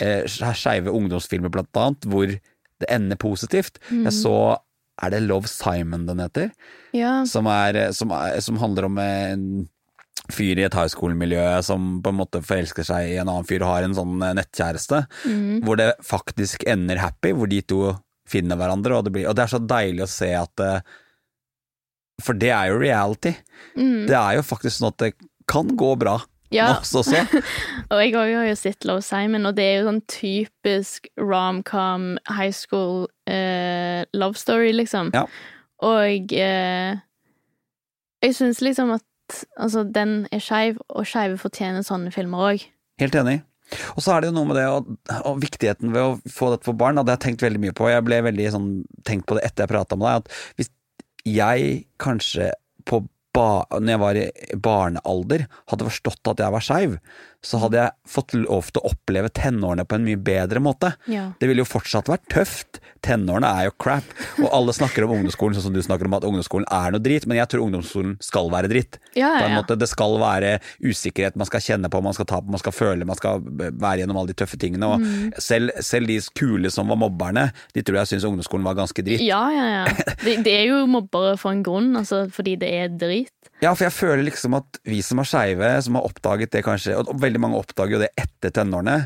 Speaker 1: eh, skeive ungdomsfilmer, blant annet, hvor det ender positivt.
Speaker 2: Mm.
Speaker 1: Jeg så Er det Love Simon den heter?
Speaker 2: Ja.
Speaker 1: som, er, som, er, som handler om en fyr i et high school-miljø som på en måte forelsker seg i en annen fyr og har en sånn eh, nettkjæreste,
Speaker 2: Mm.
Speaker 1: hvor det faktisk ender happy, hvor de to finner hverandre, og det, blir, og det er så deilig å se at For det er jo reality.
Speaker 2: Mm.
Speaker 1: Det er jo faktisk sånn at det kan gå bra
Speaker 2: ja. Og jeg har jo sett Love Simon, og det er jo sånn typisk rom-com, high school eh, love story, liksom.
Speaker 1: Ja.
Speaker 2: Og eh, jeg syns liksom at altså, den er skeiv, og skeive fortjener sånne filmer òg.
Speaker 1: Helt enig. Og så er det jo noe med det, og, og viktigheten ved å få dette for barn, hadde jeg tenkt veldig mye på. Jeg ble veldig sånn, tenkt på det etter jeg prata med deg, at hvis jeg kanskje på ba, når jeg var i barnealder, hadde forstått at jeg var skeiv, så hadde jeg fått lov til å oppleve tenårene på en mye bedre måte.
Speaker 2: Ja.
Speaker 1: Det ville jo fortsatt vært tøft. Tenårene er jo crap. Og alle snakker om ungdomsskolen sånn som du snakker om at ungdomsskolen er noe dritt, men jeg tror ungdomsskolen skal være dritt.
Speaker 2: Ja,
Speaker 1: På en
Speaker 2: ja,
Speaker 1: måte, det skal være usikkerhet man skal kjenne på, man skal ta på, man skal føle, man skal være gjennom alle de tøffe tingene. Og
Speaker 2: Mm.
Speaker 1: selv, selv de kule som var mobberne, de tror jeg syns ungdomsskolen var ganske dritt.
Speaker 2: Ja, ja, ja. Det, det er jo mobbere for en grunn, altså fordi det er drit.
Speaker 1: Ja, for jeg føler liksom at vi som er skeive, som har oppdaget det kanskje, og veldig mange oppdager jo det etter tenårene,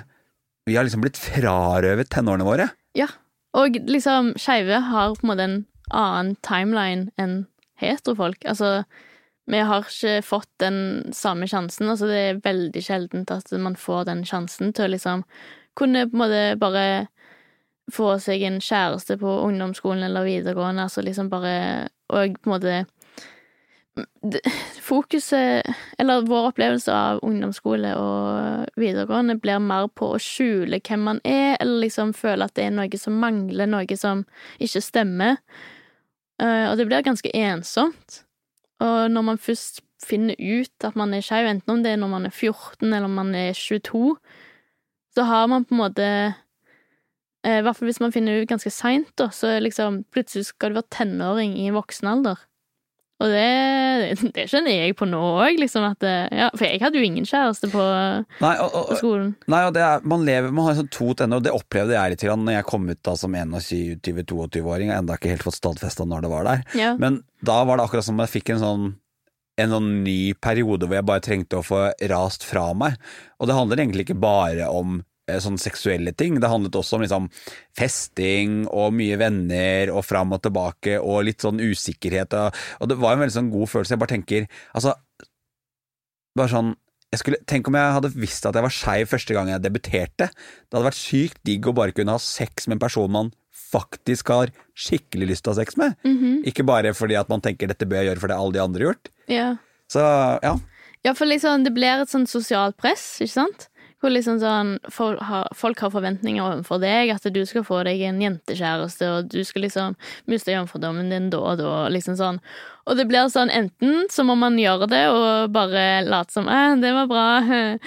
Speaker 1: vi har liksom blitt frarøvet tenårene våre.
Speaker 2: Ja. Og liksom, skeive har på en måte en annen timeline enn heterofolk. Altså, vi har ikke fått den samme sjansen. Altså, det er veldig sjeldent at man får den sjansen til å liksom kunne på en måte bare få seg en kjæreste på ungdomsskolen eller videregående, altså liksom bare Og på en måte Fokuset, eller vår opplevelse av ungdomsskole og videregående, blir mer på å skjule hvem man er, eller liksom føle at det er noe som mangler, noe som ikke stemmer. Eh, og det blir ganske ensomt. Og når man først finner ut at man er skeiv, enten om det er når man er 14 eller om man er 22, så har man på en måte eh, I hvert fall hvis man finner ut ganske seint, så liksom plutselig skal du være tenåring i voksen alder. Og det, det skjønner jeg på nå òg, liksom at det, Ja, for jeg hadde jo ingen kjæreste på,
Speaker 1: Nei, og, og,
Speaker 2: på skolen.
Speaker 1: Nei, og det er, man lever, man har sånn to tenner, og det opplevde jeg litt grann når jeg kom ut da som 21-22-åring, og enda ikke helt fått stadfesta når det var der.
Speaker 2: Ja.
Speaker 1: Men da var det akkurat som jeg fikk en sånn en sånn ny periode hvor jeg bare trengte å få rast fra meg. Og det handler egentlig ikke bare om sånne seksuelle ting, det handlet også om liksom festing og mye venner og fram og tilbake og litt sånn usikkerhet. Og, og det var en veldig sånn god følelse. Jeg bare tenker, altså bare sånn jeg skulle, Tenk om jeg hadde visst at jeg var skeiv første gang jeg debuterte. Det hadde vært sykt digg å bare kunne ha sex med en person man faktisk har skikkelig lyst til å ha sex med.
Speaker 2: Mhm.
Speaker 1: Ikke bare fordi at man tenker dette bør jeg gjøre fordi alle de andre har gjort.
Speaker 2: ja.
Speaker 1: Så ja.
Speaker 2: Ja, for liksom, det blir et sånn sosialt press, ikke sant? Hvor liksom sånn, folk har, folk har forventninger overfor deg, at du skal få deg en jentekjæreste, og du skal liksom miste jomfrudommen din da og da, liksom sånn. Og det blir sånn, enten så må man gjøre det og bare late som eh, det var bra,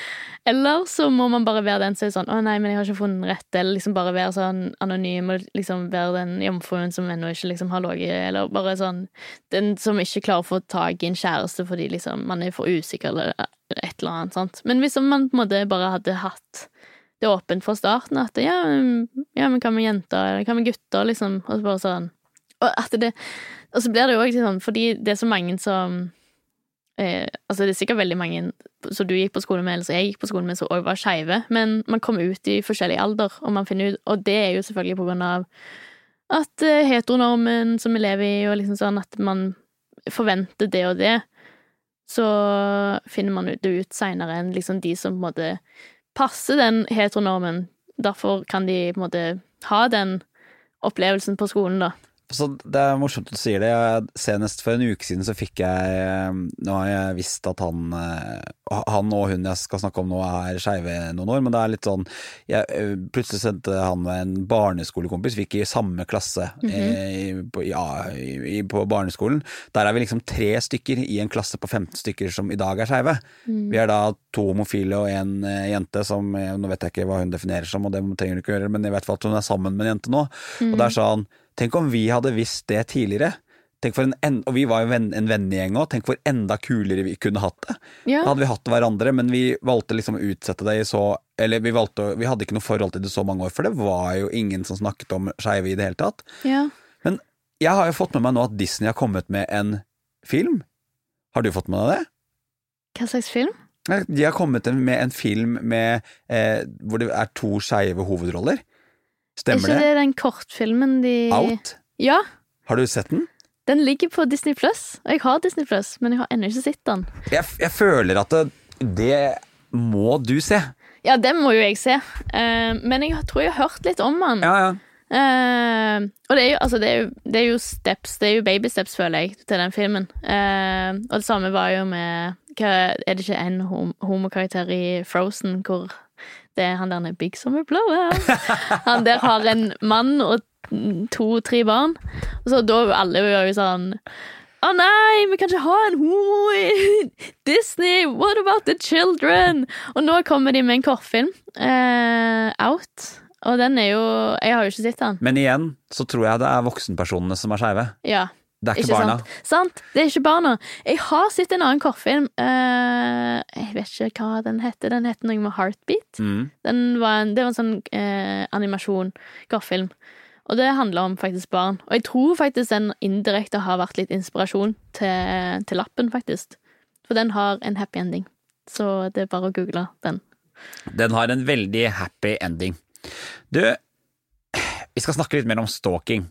Speaker 2: Eller så må man bare være den som er sånn 'Å nei, men jeg har ikke funnet rett', eller liksom bare være sånn anonym og liksom være den jomfruen som ennå ikke liksom har ligget, eller bare sånn Den som ikke klarer å få tak i en kjæreste fordi liksom man er for usikker eller et eller annet, sant. Men hvis man på en måte bare hadde hatt det åpent fra starten, at ja, ja men hva med jenter, eller hva med gutter, liksom, og så bare sånn. Og at det Og så blir det jo òg sånn, fordi det er så mange som eh, Altså, det er sikkert veldig mange som du gikk på skole med, eller som jeg gikk på skole med, som òg var skeive, men man kommer ut i forskjellig alder, og man finner ut Og det er jo selvfølgelig på grunn av at eh, heteronormen som vi lever i, og liksom sånn at man forventer det og det, så finner man det ut seinere enn liksom de som på en måte passer den heteronormen. Derfor kan de på en måte ha den opplevelsen på skolen, da.
Speaker 1: Så Det er morsomt du sier det. Jeg, senest for en uke siden så fikk jeg Nå har jeg visst at han, han og hun jeg skal snakke om nå er skeive noen år, men det er litt sånn jeg, Plutselig sendte han med en barneskolekompis, vi gikk i samme klasse mm -hmm. på, ja, i, på, barneskolen. Der er vi liksom tre stykker i en klasse på 15 stykker som i dag er skeive. Mm. Vi er da to homofile og en jente som Nå vet jeg ikke hva hun definerer som, og det trenger du ikke gjøre, men i hvert fall at hun er sammen med en jente nå. Mm. Og det er sånn Tenk om vi hadde visst det tidligere. En, og vi var jo en, en vennegjeng òg. Tenk hvor enda kulere vi kunne hatt det. Ja. Da hadde vi hatt hverandre, men vi valgte liksom å utsette det i så Eller vi, valgte, vi hadde ikke noe forhold til det så mange år, for det var jo ingen som snakket om skeive i det hele tatt.
Speaker 2: Ja.
Speaker 1: Men jeg har jo fått med meg nå at Disney har kommet med en film. Har du fått med deg det?
Speaker 2: Hva slags film?
Speaker 1: De har kommet med en film med, eh, hvor det er to skeive hovedroller. Stemmer det?
Speaker 2: Er ikke det den kortfilmen de
Speaker 1: Out?
Speaker 2: Ja.
Speaker 1: Har du sett den?
Speaker 2: Den ligger på Disney Pluss. Og jeg har Disney Pluss, men jeg har ennå ikke sett den.
Speaker 1: Jeg, jeg føler at det, det, må du se.
Speaker 2: Ja, den må jo jeg se. Uh, men jeg tror jeg har hørt litt om den.
Speaker 1: Ja, ja.
Speaker 2: Uh, og det er, jo, altså, det, er jo, det er, jo, steps, det er jo baby steps, føler jeg, til den filmen. Uh, og det samme var jo med hva, Er det ikke en hom homokarakter i Frozen hvor det er han der Big Summer Blower. Han der har en mann og to-tre barn. Og så da alle var jo sånn å oh nei, vi kan ikke ha en homo i Disney! What about the children? Og nå kommer de med en kortfilm, uh, Out. Og den er jo Jeg har jo ikke sett den.
Speaker 1: Men igjen så tror jeg det er voksenpersonene som er skeive.
Speaker 2: Ja.
Speaker 1: Det er ikke, ikke barna.
Speaker 2: Sant? sant? Det er ikke barna. Jeg har sett en annen kortfilm. Uh, jeg vet ikke hva den heter. Den heter noe med Heartbeat.
Speaker 1: Mm.
Speaker 2: Var en, det var en sånn uh, animasjon, kortfilm. Og det handler om faktisk barn. Og jeg tror faktisk den indirekte har vært litt inspirasjon til, til lappen, faktisk. For den har en happy ending. Så det er bare å google den.
Speaker 1: Den har en veldig happy ending. Du, vi skal snakke litt mer om stalking.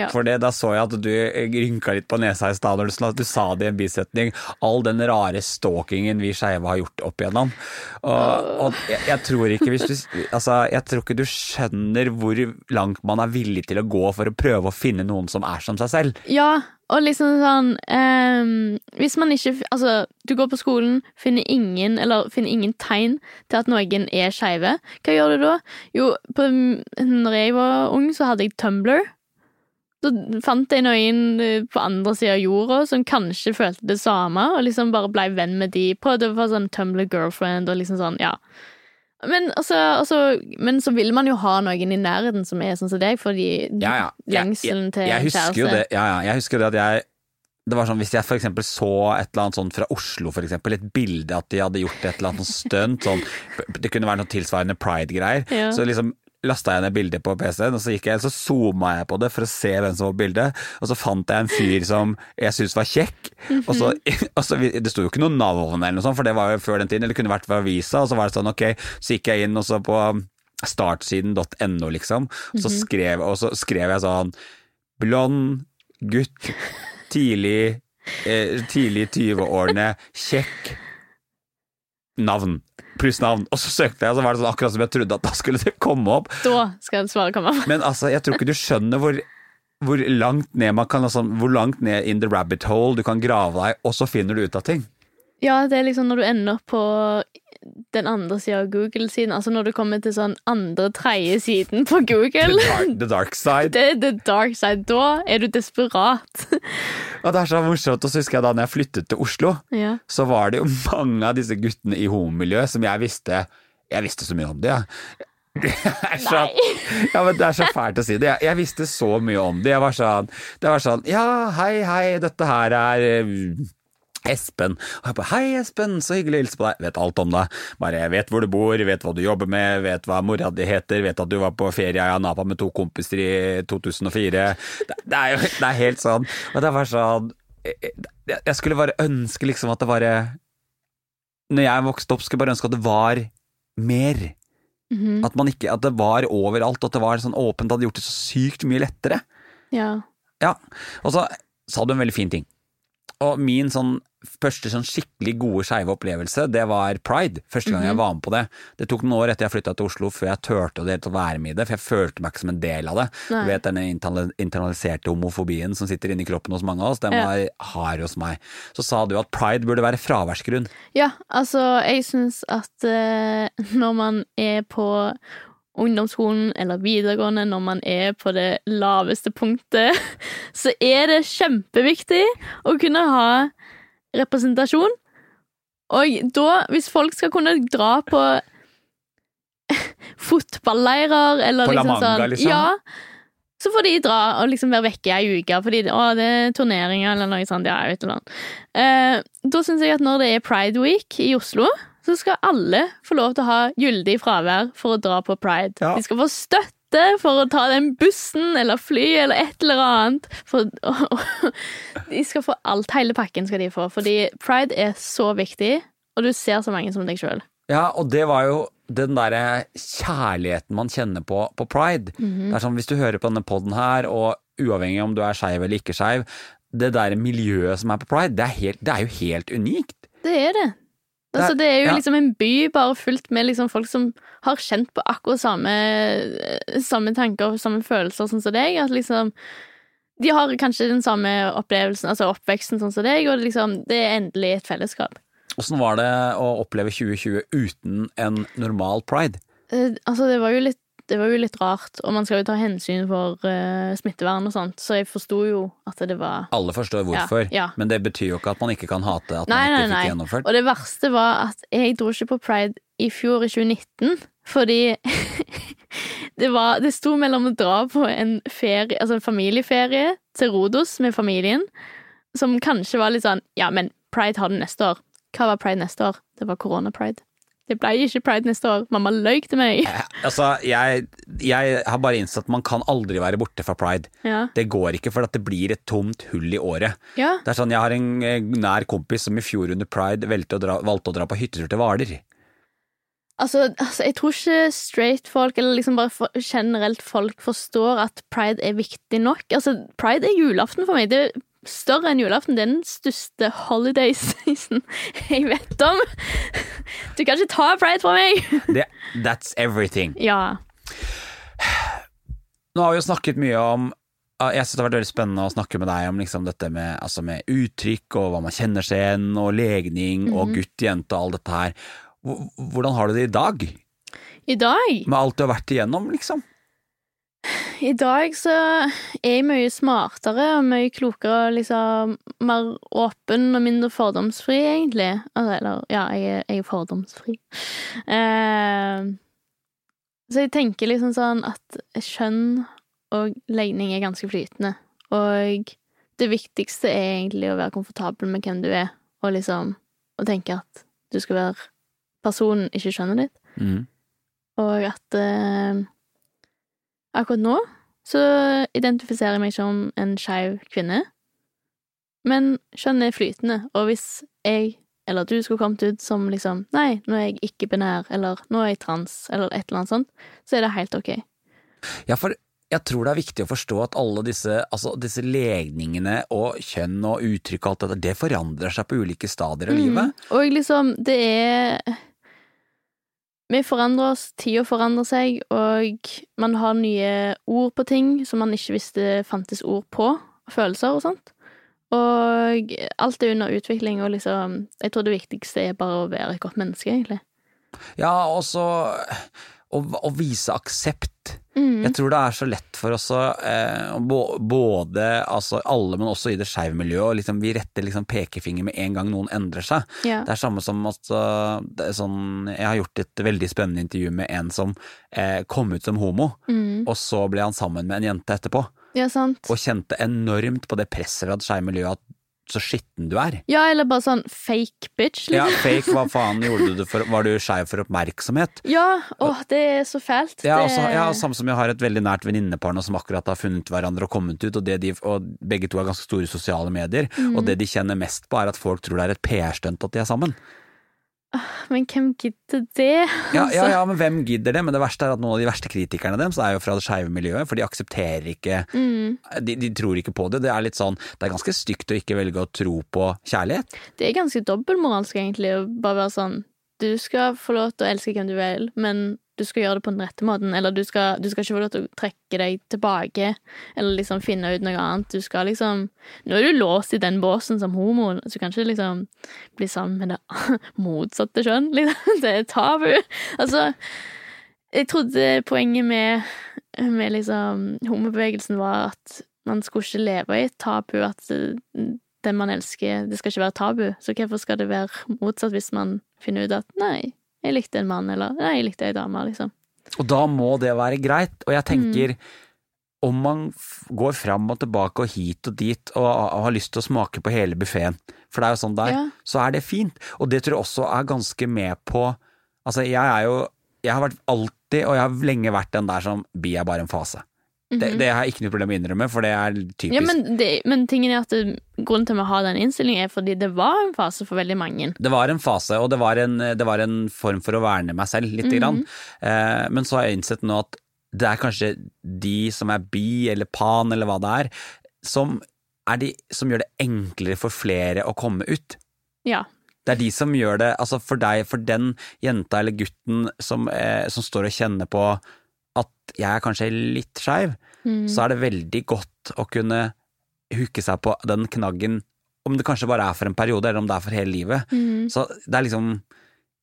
Speaker 2: Ja.
Speaker 1: For da så jeg at du rynka litt på nesa i stad når du, sa det i en bisetning. All den rare stalkingen vi skeive har gjort opp igjennom. Og, og jeg, jeg, tror ikke du Altså, jeg tror ikke du skjønner hvor langt man er villig til å gå for å prøve å finne noen som er som seg selv.
Speaker 2: Ja, og liksom sånn um, Hvis man ikke Altså, du går på skolen, finner ingen Eller finner ingen tegn til at noen er skeive. Hva gjør du da? Jo, på, når jeg var ung, så hadde jeg Tumblr. Så fant jeg noen eh, på andre sida av jorda som kanskje følte det samme, og liksom bare blei venn med de. Prøvde å få sånn Tumblr girlfriend og liksom sånn, ja. Men, altså, altså, men så vil man jo ha noen i nærheten som er sånn som deg, fordi
Speaker 1: ja, ja.
Speaker 2: lengselen til
Speaker 1: jeg, jeg, jeg
Speaker 2: kjæreste
Speaker 1: det, ja, ja, jeg husker det at jeg det var sånn, Hvis jeg for eksempel så et eller annet sånt fra Oslo, for eksempel, et bilde at de hadde gjort et eller annet stunt sånn, Det kunne være noe tilsvarende pride-greier.
Speaker 2: Ja.
Speaker 1: Så liksom lasta jeg ned bildet på PC-en, og så gikk jeg, så zooma jeg på det for å se hvem som var på bildet, og så fant jeg en fyr som jeg syntes var kjekk. og, så, og så, Det sto jo ikke noe navn eller noe sånt, for det var jo før den tiden, eller det kunne vært ved avisa, og så var det sånn ok, så gikk jeg inn og så på startsiden.no, liksom, og så
Speaker 2: Mhm.
Speaker 1: skrev, og så skrev jeg sånn blond gutt, tidlig eh, tidlig 20-årene, kjekk, navn. Pluss navn. Og så søkte jeg, og så var det sånn akkurat som jeg trodde at da skulle det komme opp.
Speaker 2: Da skal svaret komme.
Speaker 1: Men altså, jeg tror ikke du skjønner hvor, hvor langt ned man kan altså, Hvor langt ned in the rabbit hole du kan grave deg, og så finner du ut av ting.
Speaker 2: Ja, det er liksom når du ender på den andre sida av Google-siden. Altså når du kommer til sånn andre-tredje siden på Google.
Speaker 1: The dark, the dark side.
Speaker 2: Det the dark side. Da er du desperat.
Speaker 1: Og det er så morsomt. Og så husker jeg da når jeg flyttet til Oslo,
Speaker 2: Ja.
Speaker 1: så var det jo mange av disse guttene i homomiljøet som jeg visste Jeg visste så mye om det, jeg. Det er så, ja, men det er så fælt å si det. Jeg, jeg visste så mye om det. Jeg var sånn, det var sånn Ja, hei, hei, dette her er Espen. Og jeg bare Hei, Espen, så hyggelig å hilse på deg. Vet alt om deg. Bare jeg vet hvor du bor, vet hva du jobber med, vet hva mora di heter, vet at du var på ferie i Napa med to kompiser i 2004. Det, det er jo det er helt sånn. Og det var sånn Jeg, jeg skulle bare ønske liksom at det bare Når jeg vokste opp, skulle jeg bare ønske at det var mer.
Speaker 2: Mhm.
Speaker 1: At, man ikke, at det var overalt, at det var sånn åpent, det hadde gjort det så sykt mye lettere.
Speaker 2: ja.
Speaker 1: Ja, og så sa du en veldig fin ting. Og min sånn første sånn skikkelig gode skeive opplevelse, det var pride. Første gang jeg var med på det. Det tok noen år etter jeg flytta til Oslo før jeg turte å være med i det, for jeg følte meg ikke som en del av det.
Speaker 2: Nei.
Speaker 1: Du vet denne internaliserte homofobien som sitter inni kroppen hos mange av oss, den
Speaker 2: Ja.
Speaker 1: var hard hos meg. Så sa du at pride burde være fraværsgrunn.
Speaker 2: Ja, altså, jeg syns at uh, når man er på ungdomsskolen eller videregående, når man er på det laveste punktet, så er det kjempeviktig å kunne ha representasjon. Og da, hvis folk skal kunne dra på fotballeirer eller
Speaker 1: På
Speaker 2: liksom sånn
Speaker 1: liksom?
Speaker 2: Ja. Så får de dra og liksom være vekke ei uke fordi å, det er turneringer eller noe sånt. Ja, jeg vet. Eh, da syns jeg at når det er Pride Week i Oslo, så skal alle få lov til å ha gyldig fravær for å dra på pride.
Speaker 1: Ja.
Speaker 2: De skal få støtte for å ta den bussen eller fly eller et eller annet. For, de skal få alt. Hele pakken skal de få. Fordi pride er så viktig, og du ser så mange som deg sjøl.
Speaker 1: Ja, og det var jo den derre kjærligheten man kjenner på på pride.
Speaker 2: Mhm.
Speaker 1: Det er sånn, Hvis du hører på denne poden her, og uavhengig om du er skeiv eller ikke skeiv, det der miljøet som er på pride, det er, helt, det er jo helt unikt.
Speaker 2: Det er det. Altså, det er jo
Speaker 1: ja.
Speaker 2: liksom en by bare fullt med liksom folk som har kjent på akkurat samme, samme tanker og samme følelser sånn som deg. At liksom De har kanskje den samme opplevelsen, altså oppveksten sånn som deg, og liksom, det er endelig et fellesskap.
Speaker 1: Åssen var det å oppleve 2020 uten en normal pride?
Speaker 2: Eh, altså, det var jo litt det var jo litt rart, og man skal jo ta hensyn for uh, smittevern og sånt, så jeg forsto jo at det var
Speaker 1: Alle forstår hvorfor,
Speaker 2: Ja, ja.
Speaker 1: men det betyr jo ikke at man ikke kan hate at
Speaker 2: Nei,
Speaker 1: man ikke
Speaker 2: nei,
Speaker 1: fikk
Speaker 2: nei.
Speaker 1: gjennomført.
Speaker 2: Og det verste var at jeg dro ikke på pride i fjor, i 2019, fordi det var Det sto mellom å dra på en ferie, altså en familieferie til Rodos med familien, som kanskje var litt sånn Ja, men pride har den neste år. Hva var pride neste år? Det var korona-pride. Det ble ikke pride neste år. Mamma løy til meg.
Speaker 1: Altså, jeg, jeg har bare innsett at man kan aldri være borte fra pride.
Speaker 2: Ja.
Speaker 1: Det går ikke, for at det blir et tomt hull i året.
Speaker 2: ja.
Speaker 1: Det er sånn, Jeg har en eh, nær kompis som i fjor under pride valgte å dra, valgte å dra på hyttetur til Hvaler.
Speaker 2: Altså, altså, jeg tror ikke straight folk, eller liksom bare for, generelt folk, forstår at pride er viktig nok. Altså, pride er julaften for meg. Det er større enn julaften. Det er den største holiday season jeg vet om. Du kan ikke ta pride fra meg!
Speaker 1: Det, that's everything.
Speaker 2: Ja.
Speaker 1: Nå har vi jo snakket mye om jeg synes det har vært veldig spennende å snakke med deg om liksom dette med, altså med uttrykk og hva man kjenner seg igjen, og legning og
Speaker 2: Mhm.
Speaker 1: gutt, jente og alt dette her. Hvordan har du det i dag,
Speaker 2: I dag
Speaker 1: med alt du har vært igjennom, liksom?
Speaker 2: I dag så er jeg mye smartere og mye klokere og liksom mer åpen og mindre fordomsfri, egentlig. Altså, eller, ja, jeg er, jeg er fordomsfri. Eh, så jeg tenker liksom sånn at kjønn og legning er ganske flytende. Og det viktigste er egentlig å være komfortabel med hvem du er, og liksom å tenke at du skal være personen, ikke kjønnet ditt.
Speaker 1: Mm.
Speaker 2: Og at eh, akkurat nå så identifiserer jeg meg som en skeiv kvinne. Men kjønn er flytende, og hvis jeg eller du skulle kommet ut som liksom Nei, nå er jeg ikke-binær, eller nå er jeg trans, eller et eller annet sånt, så er det helt ok.
Speaker 1: Ja, for jeg tror det er viktig å forstå at alle disse, altså disse legningene og kjønn og uttrykk og alt dette, det forandrer seg på ulike stadier av livet.
Speaker 2: Mm. Og liksom, det er Vi forandrer oss, tida forandrer seg, og man har nye ord på ting som man ikke visste fantes ord på, følelser og sånt. Og alt er under utvikling, og liksom Jeg tror det viktigste er bare å være et godt menneske, egentlig.
Speaker 1: Ja, og så å, å vise aksept.
Speaker 2: Mm.
Speaker 1: Jeg tror det er så lett for oss å eh, både altså alle, men også i det skeive miljøet, og liksom, vi retter liksom pekefinger med en gang noen endrer seg.
Speaker 2: Yeah.
Speaker 1: Det er samme som at det sånn, Jeg har gjort et veldig spennende intervju med en som eh, kom ut som homo,
Speaker 2: Mm.
Speaker 1: og så ble han sammen med en jente etterpå,
Speaker 2: ja, sant.
Speaker 1: og kjente enormt på det presset fra det skeive miljøet at så skitten du er.
Speaker 2: Ja, eller bare sånn fake bitch,
Speaker 1: Ja,
Speaker 2: liksom.
Speaker 1: fake, hva faen gjorde du det for? Var du skeiv for oppmerksomhet?
Speaker 2: Ja, åh, det er så fælt.
Speaker 1: Ja, også, ja, Samme som jeg har et veldig nært venninnepar nå som akkurat har funnet hverandre og kommet ut, og, det de, og begge to har ganske store sosiale medier,
Speaker 2: Mm.
Speaker 1: og det de kjenner mest på er at folk tror det er et PR-stunt at de er sammen.
Speaker 2: Men hvem gidder det?
Speaker 1: Ja, ja,
Speaker 2: altså?
Speaker 1: ja, men hvem gidder det? Men det verste er at noen av de verste kritikerne deres er jo fra det skeive miljøet, for de aksepterer ikke
Speaker 2: Mm.
Speaker 1: de, de tror ikke på det. Det er litt sånn, det er ganske stygt å ikke velge å tro på kjærlighet.
Speaker 2: Det er ganske dobbeltmoralsk, egentlig, å bare være sånn Du skal få lov til å elske hvem du vil, men du skal gjøre det på den rette måten. Eller du skal, du skal ikke få lov til å trekke deg tilbake, eller liksom finne ut noe annet. Du skal liksom Nå er du låst i den båsen som homo, så du kan ikke liksom bli sammen med det motsatte kjønn. Liksom. Det er tabu. Altså, jeg trodde poenget med, med liksom homobevegelsen var at man skulle ikke leve i et tabu, at den man elsker, det skal ikke være tabu. Så hvorfor skal det være motsatt hvis man finner ut at nei, jeg likte en mann, eller nei, jeg likte ei dame, liksom.
Speaker 1: Og da må det være greit. Og jeg tenker,
Speaker 2: Mm.
Speaker 1: om man går fram og tilbake og hit og dit og, og har lyst til å smake på hele buffeen, for det er jo sånn der,
Speaker 2: Ja.
Speaker 1: så er det fint. Og det tror jeg også er ganske med på Altså, jeg er jo Jeg har vært alltid, og jeg har lenge vært den der som bi er bare en fase. Det,
Speaker 2: Mhm.
Speaker 1: det har jeg ikke noe problem med å innrømme, for det er typisk.
Speaker 2: Ja, men, det, men tingen er at det, grunnen til at vi har den innstillingen, er fordi det var en fase for veldig mange.
Speaker 1: Det var en fase, og det var en, det var en form for å verne meg selv, lite
Speaker 2: Mhm.
Speaker 1: grann. Eh, men så har jeg innsett nå at det er kanskje de som er bi eller pan eller hva det er, som er de som gjør det enklere for flere å komme ut.
Speaker 2: Ja.
Speaker 1: Det er de som gjør det, altså for deg, for den jenta eller gutten som, eh, som står og kjenner på at jeg er kanskje litt skeiv,
Speaker 2: Mm.
Speaker 1: så er det veldig godt å kunne hooke seg på den knaggen, om det kanskje bare er for en periode, eller om det er for hele livet.
Speaker 2: Mm.
Speaker 1: Så det er liksom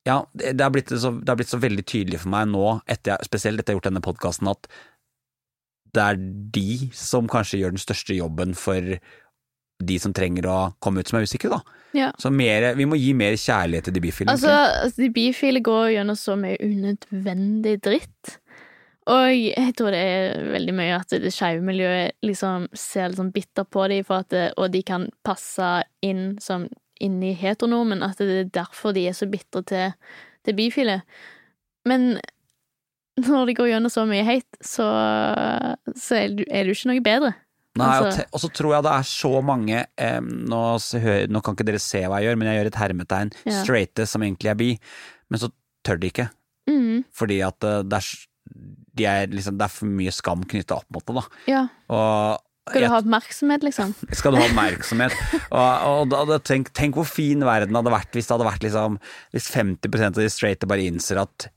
Speaker 1: Ja, det har blitt så, det har blitt så veldig tydelig for meg nå, etter, jeg- spesielt etter jeg har gjort denne podkasten, at det er de som kanskje gjør den største jobben for de som trenger å komme ut som er usikre, da.
Speaker 2: Ja.
Speaker 1: Så mer, vi må gi mer kjærlighet til de bifile.
Speaker 2: Altså, altså, de bifile går gjennom så mye unødvendig dritt. Og jeg tror det er veldig mye at det skeive miljøet liksom ser litt sånn bitter på dem, det, og de kan passe inn som inni i heteronormen, at det er derfor de er så bitre til, til bifile. Men når de går gjennom så mye hate, så, så er du, er du ikke noe bedre.
Speaker 1: Nei,
Speaker 2: altså-
Speaker 1: og så tror jeg det er så mange eh, nå, nå kan ikke dere se hva jeg gjør, men jeg gjør et hermetegn.
Speaker 2: Ja.
Speaker 1: Straighte som egentlig er bi, men så tør de ikke.
Speaker 2: Mm,
Speaker 1: Fordi at eh, det er, de er liksom, det er for mye skam knytta opp mot det, da.
Speaker 2: ja.
Speaker 1: Og
Speaker 2: Skal du ha oppmerksomhet, liksom?
Speaker 1: skal du ha oppmerksomhet. og, og da, tenk, tenk hvor fin verden hadde vært hvis det hadde vært liksom Hvis 50% av de straighte bare innser at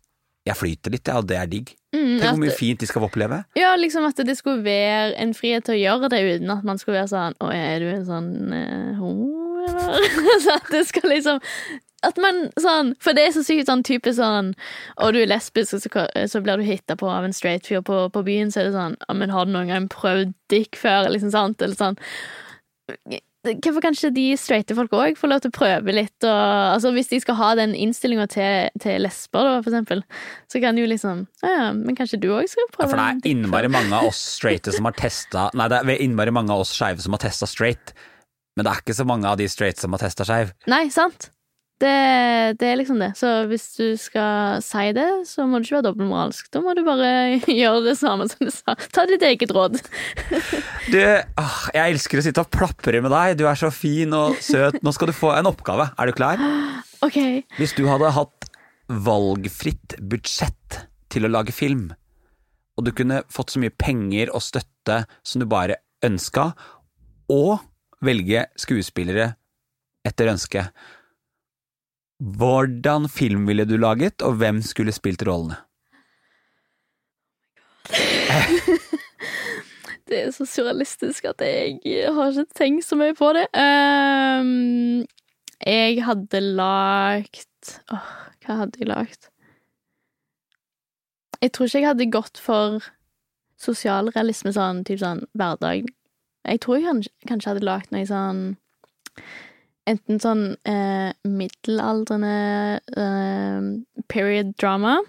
Speaker 1: jeg flyter litt, ja, og det er digg.
Speaker 2: Mm,
Speaker 1: Tenk hvor mye fint de skal få oppleve.
Speaker 2: Ja, liksom at det skulle være en frihet til å gjøre det uten at man skulle være sånn Å, er du en sånn eh, homo, eller? så at det skal liksom At man sånn For det er så sykt sånn type sånn Og du er lesbisk, og så, så blir du hitta på av en straight fyr på, på byen, så er det sånn men har du noen gang prøvd dick før, liksom sant? Eller sånn Hvorfor kan ikke de straighte folk òg få lov til å prøve litt? Og, altså Hvis de skal ha den innstillinga til, til lesber, da, for eksempel, så kan de jo liksom Ja, ja, men kanskje du òg skal
Speaker 1: Ja,
Speaker 2: prøve
Speaker 1: for det er innmari mange av oss straighte som har testa Nei, det er innmari mange av oss skeive som har testa straight, men det er ikke så mange av de straight som har testa skeiv.
Speaker 2: Nei, sant. Det, det er liksom det. Så hvis du skal si det, så må du ikke være dobbeltmoralsk. Da må du bare gjøre det samme som du sa. Ta ditt eget råd.
Speaker 1: Du, ah, jeg elsker å sitte og plapre med deg, du er så fin og søt. Nå skal du få en oppgave, er du klar?
Speaker 2: Ok.
Speaker 1: Hvis du hadde hatt valgfritt budsjett til å lage film, og du kunne fått så mye penger og støtte som du bare ønska, og velge skuespillere etter ønske, hvordan film ville du laget, og hvem skulle spilt rollene?
Speaker 2: Det er så surrealistisk at jeg har ikke tenkt så mye på det. Um, jeg hadde lagt Åh, hva hadde jeg lagt? Jeg tror ikke jeg hadde gått for sosialrealisme sånn, typ sånn hverdag. Jeg tror jeg kanskje, kanskje hadde lagd noe sånn Enten sånn eh, middelaldrende eh, period drama.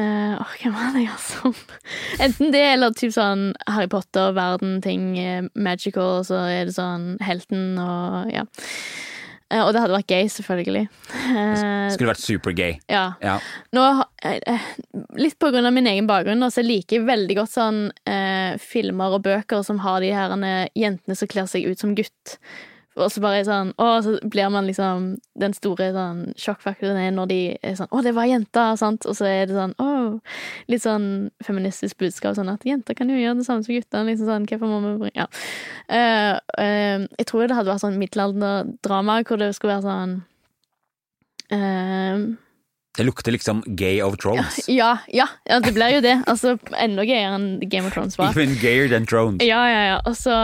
Speaker 2: Eh, åh, hvem var det jeg som Enten det, eller typ sånn Harry Potter, verden-ting, eh, magical, så er det sånn helten og ja. Eh, og det hadde vært gay, selvfølgelig. Eh,
Speaker 1: Skulle vært supergay.
Speaker 2: ja.
Speaker 1: Ja.
Speaker 2: Nå, eh, eh, litt på grunn av min egen bakgrunn, så liker jeg veldig godt sånn filmer og bøker som har de her jentene som kler seg ut som gutt. Og så bare sånn Å, så blir man liksom Den store sånn sjokkfaktoren er når de er sånn Å, det var jenta, sant? Og så er det sånn Å, litt sånn feministisk budskap, sånn at jenter kan jo gjøre det samme som guttene. Liksom sånn, hvorfor må vi bringe Ja. Uh, uh, jeg tror det hadde vært sånn middelalderdrama hvor det skulle være sånn uh,
Speaker 1: Det lukter liksom gay of Thrones.
Speaker 2: ja, ja, ja, det blir jo det. Altså, enda gøyere enn Game of Thrones var.
Speaker 1: Even gayer than Thrones.
Speaker 2: Ja, ja, ja. Og så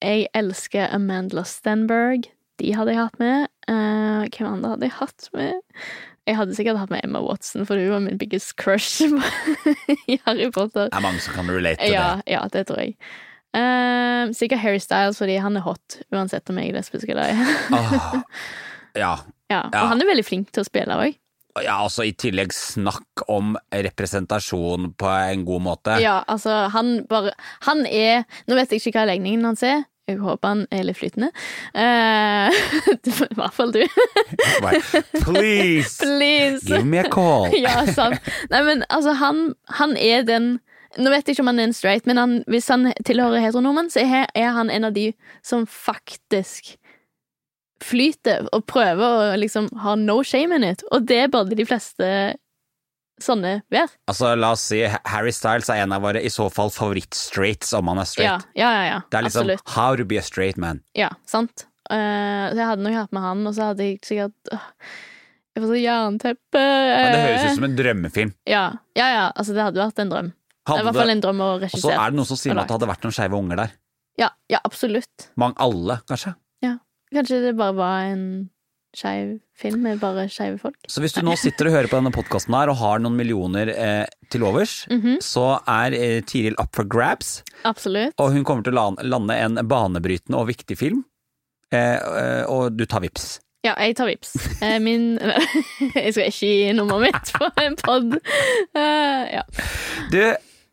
Speaker 2: Jeg elsker Amandla Stenberg. De hadde jeg hatt med. Uh, hvem andre hadde jeg hatt med? Jeg hadde sikkert hatt med Emma Watson, for hun var min biggest crush i Harry Potter.
Speaker 1: Det er mange som kan relate til
Speaker 2: Ja, ja, det tror jeg. Uh, sikkert Harry Styles, fordi han er hot, uansett om jeg er lesbisk eller ei.
Speaker 1: det. Ja.
Speaker 2: ja,
Speaker 1: Ja.
Speaker 2: og han er veldig flink til å spille òg.
Speaker 1: Ja, altså i tillegg snakk om representasjon på en god måte.
Speaker 2: Ja, altså, han bare Han er Nå vet jeg ikke hva legningen hans er. Jeg håper han er litt flytende. Uh, I hvert fall du.
Speaker 1: Please,
Speaker 2: Please!
Speaker 1: give me a call.
Speaker 2: ja, sant. Nei, men altså, han, han er den Nå vet jeg ikke om han er en straight, men han, hvis han tilhører heteronormen, så er, er han en av de som faktisk flyter og prøver å liksom ha no shame in it. Og det burde de fleste sånne være.
Speaker 1: Altså, la oss si Harry Styles er en av våre i så fall favoritt-straights om han er straight.
Speaker 2: ja, ja. ja.
Speaker 1: Det er liksom
Speaker 2: Absolutt.
Speaker 1: how to be a straight man.
Speaker 2: Ja, sant. Uh, så jeg hadde nok hatt med han, og så hadde jeg sikkert uh, Jeg får så jernteppe.
Speaker 1: Ja, det høres ut som en drømmefilm.
Speaker 2: Ja, ja, ja. Altså, det hadde vært en drøm.
Speaker 1: Hadde
Speaker 2: i hvert fall en drøm å regissere.
Speaker 1: og så er det noen som sier at det hadde vært noen skeive unger der.
Speaker 2: Ja, ja, absolutt.
Speaker 1: Mange, alle, kanskje.
Speaker 2: Kanskje det bare var en skeiv film med bare skeive folk.
Speaker 1: Så hvis du nå sitter og hører på denne podkasten her og har noen millioner eh, til overs,
Speaker 2: Mhm,
Speaker 1: så er eh, Tiril up for grabs,
Speaker 2: Absolutt.
Speaker 1: og hun kommer til å lande en banebrytende og viktig film. Eh, eh, og du tar vips.
Speaker 2: Ja, jeg tar vips. Eh, Min Jeg skal ikke gi nummeret mitt på en pod. Ja.
Speaker 1: Du,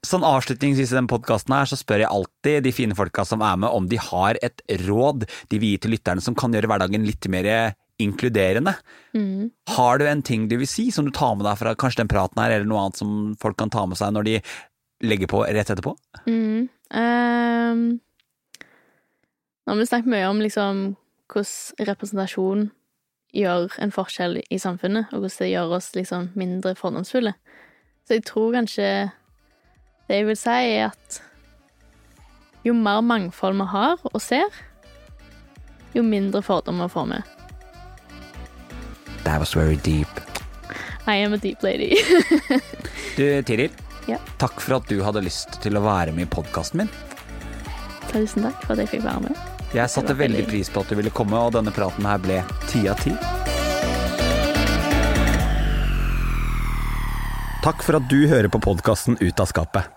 Speaker 1: sånn avslutningsvis i den podkasten her, så spør jeg alltid de fine folka som er med, om de har et råd de vil gi til lytterne som kan gjøre hverdagen litt mer inkluderende.
Speaker 2: Mm.
Speaker 1: Har du en ting du vil si som du tar med deg fra kanskje den praten her, eller noe annet som folk kan ta med seg når de legger på rett etterpå?
Speaker 2: Mm. Um, nå har vi snakket mye om liksom hvordan representasjon gjør en forskjell i samfunnet, og hvordan det gjør oss liksom mindre fordomsfulle. Så jeg tror kanskje det jeg vil si, er at jo mer mangfold vi har og ser, jo mindre fordommer får vi.
Speaker 1: That was very deep.
Speaker 2: I am a deep lady.
Speaker 1: Du, Tiril.
Speaker 2: Ja.
Speaker 1: Takk for at du hadde lyst til å være med i podkasten min.
Speaker 2: Tusen takk for at jeg fikk være med.
Speaker 1: Jeg satte
Speaker 2: veldig
Speaker 1: pris på at du ville komme, og denne praten her ble ti av ti. Takk for at du hører på podkasten Ut av skapet.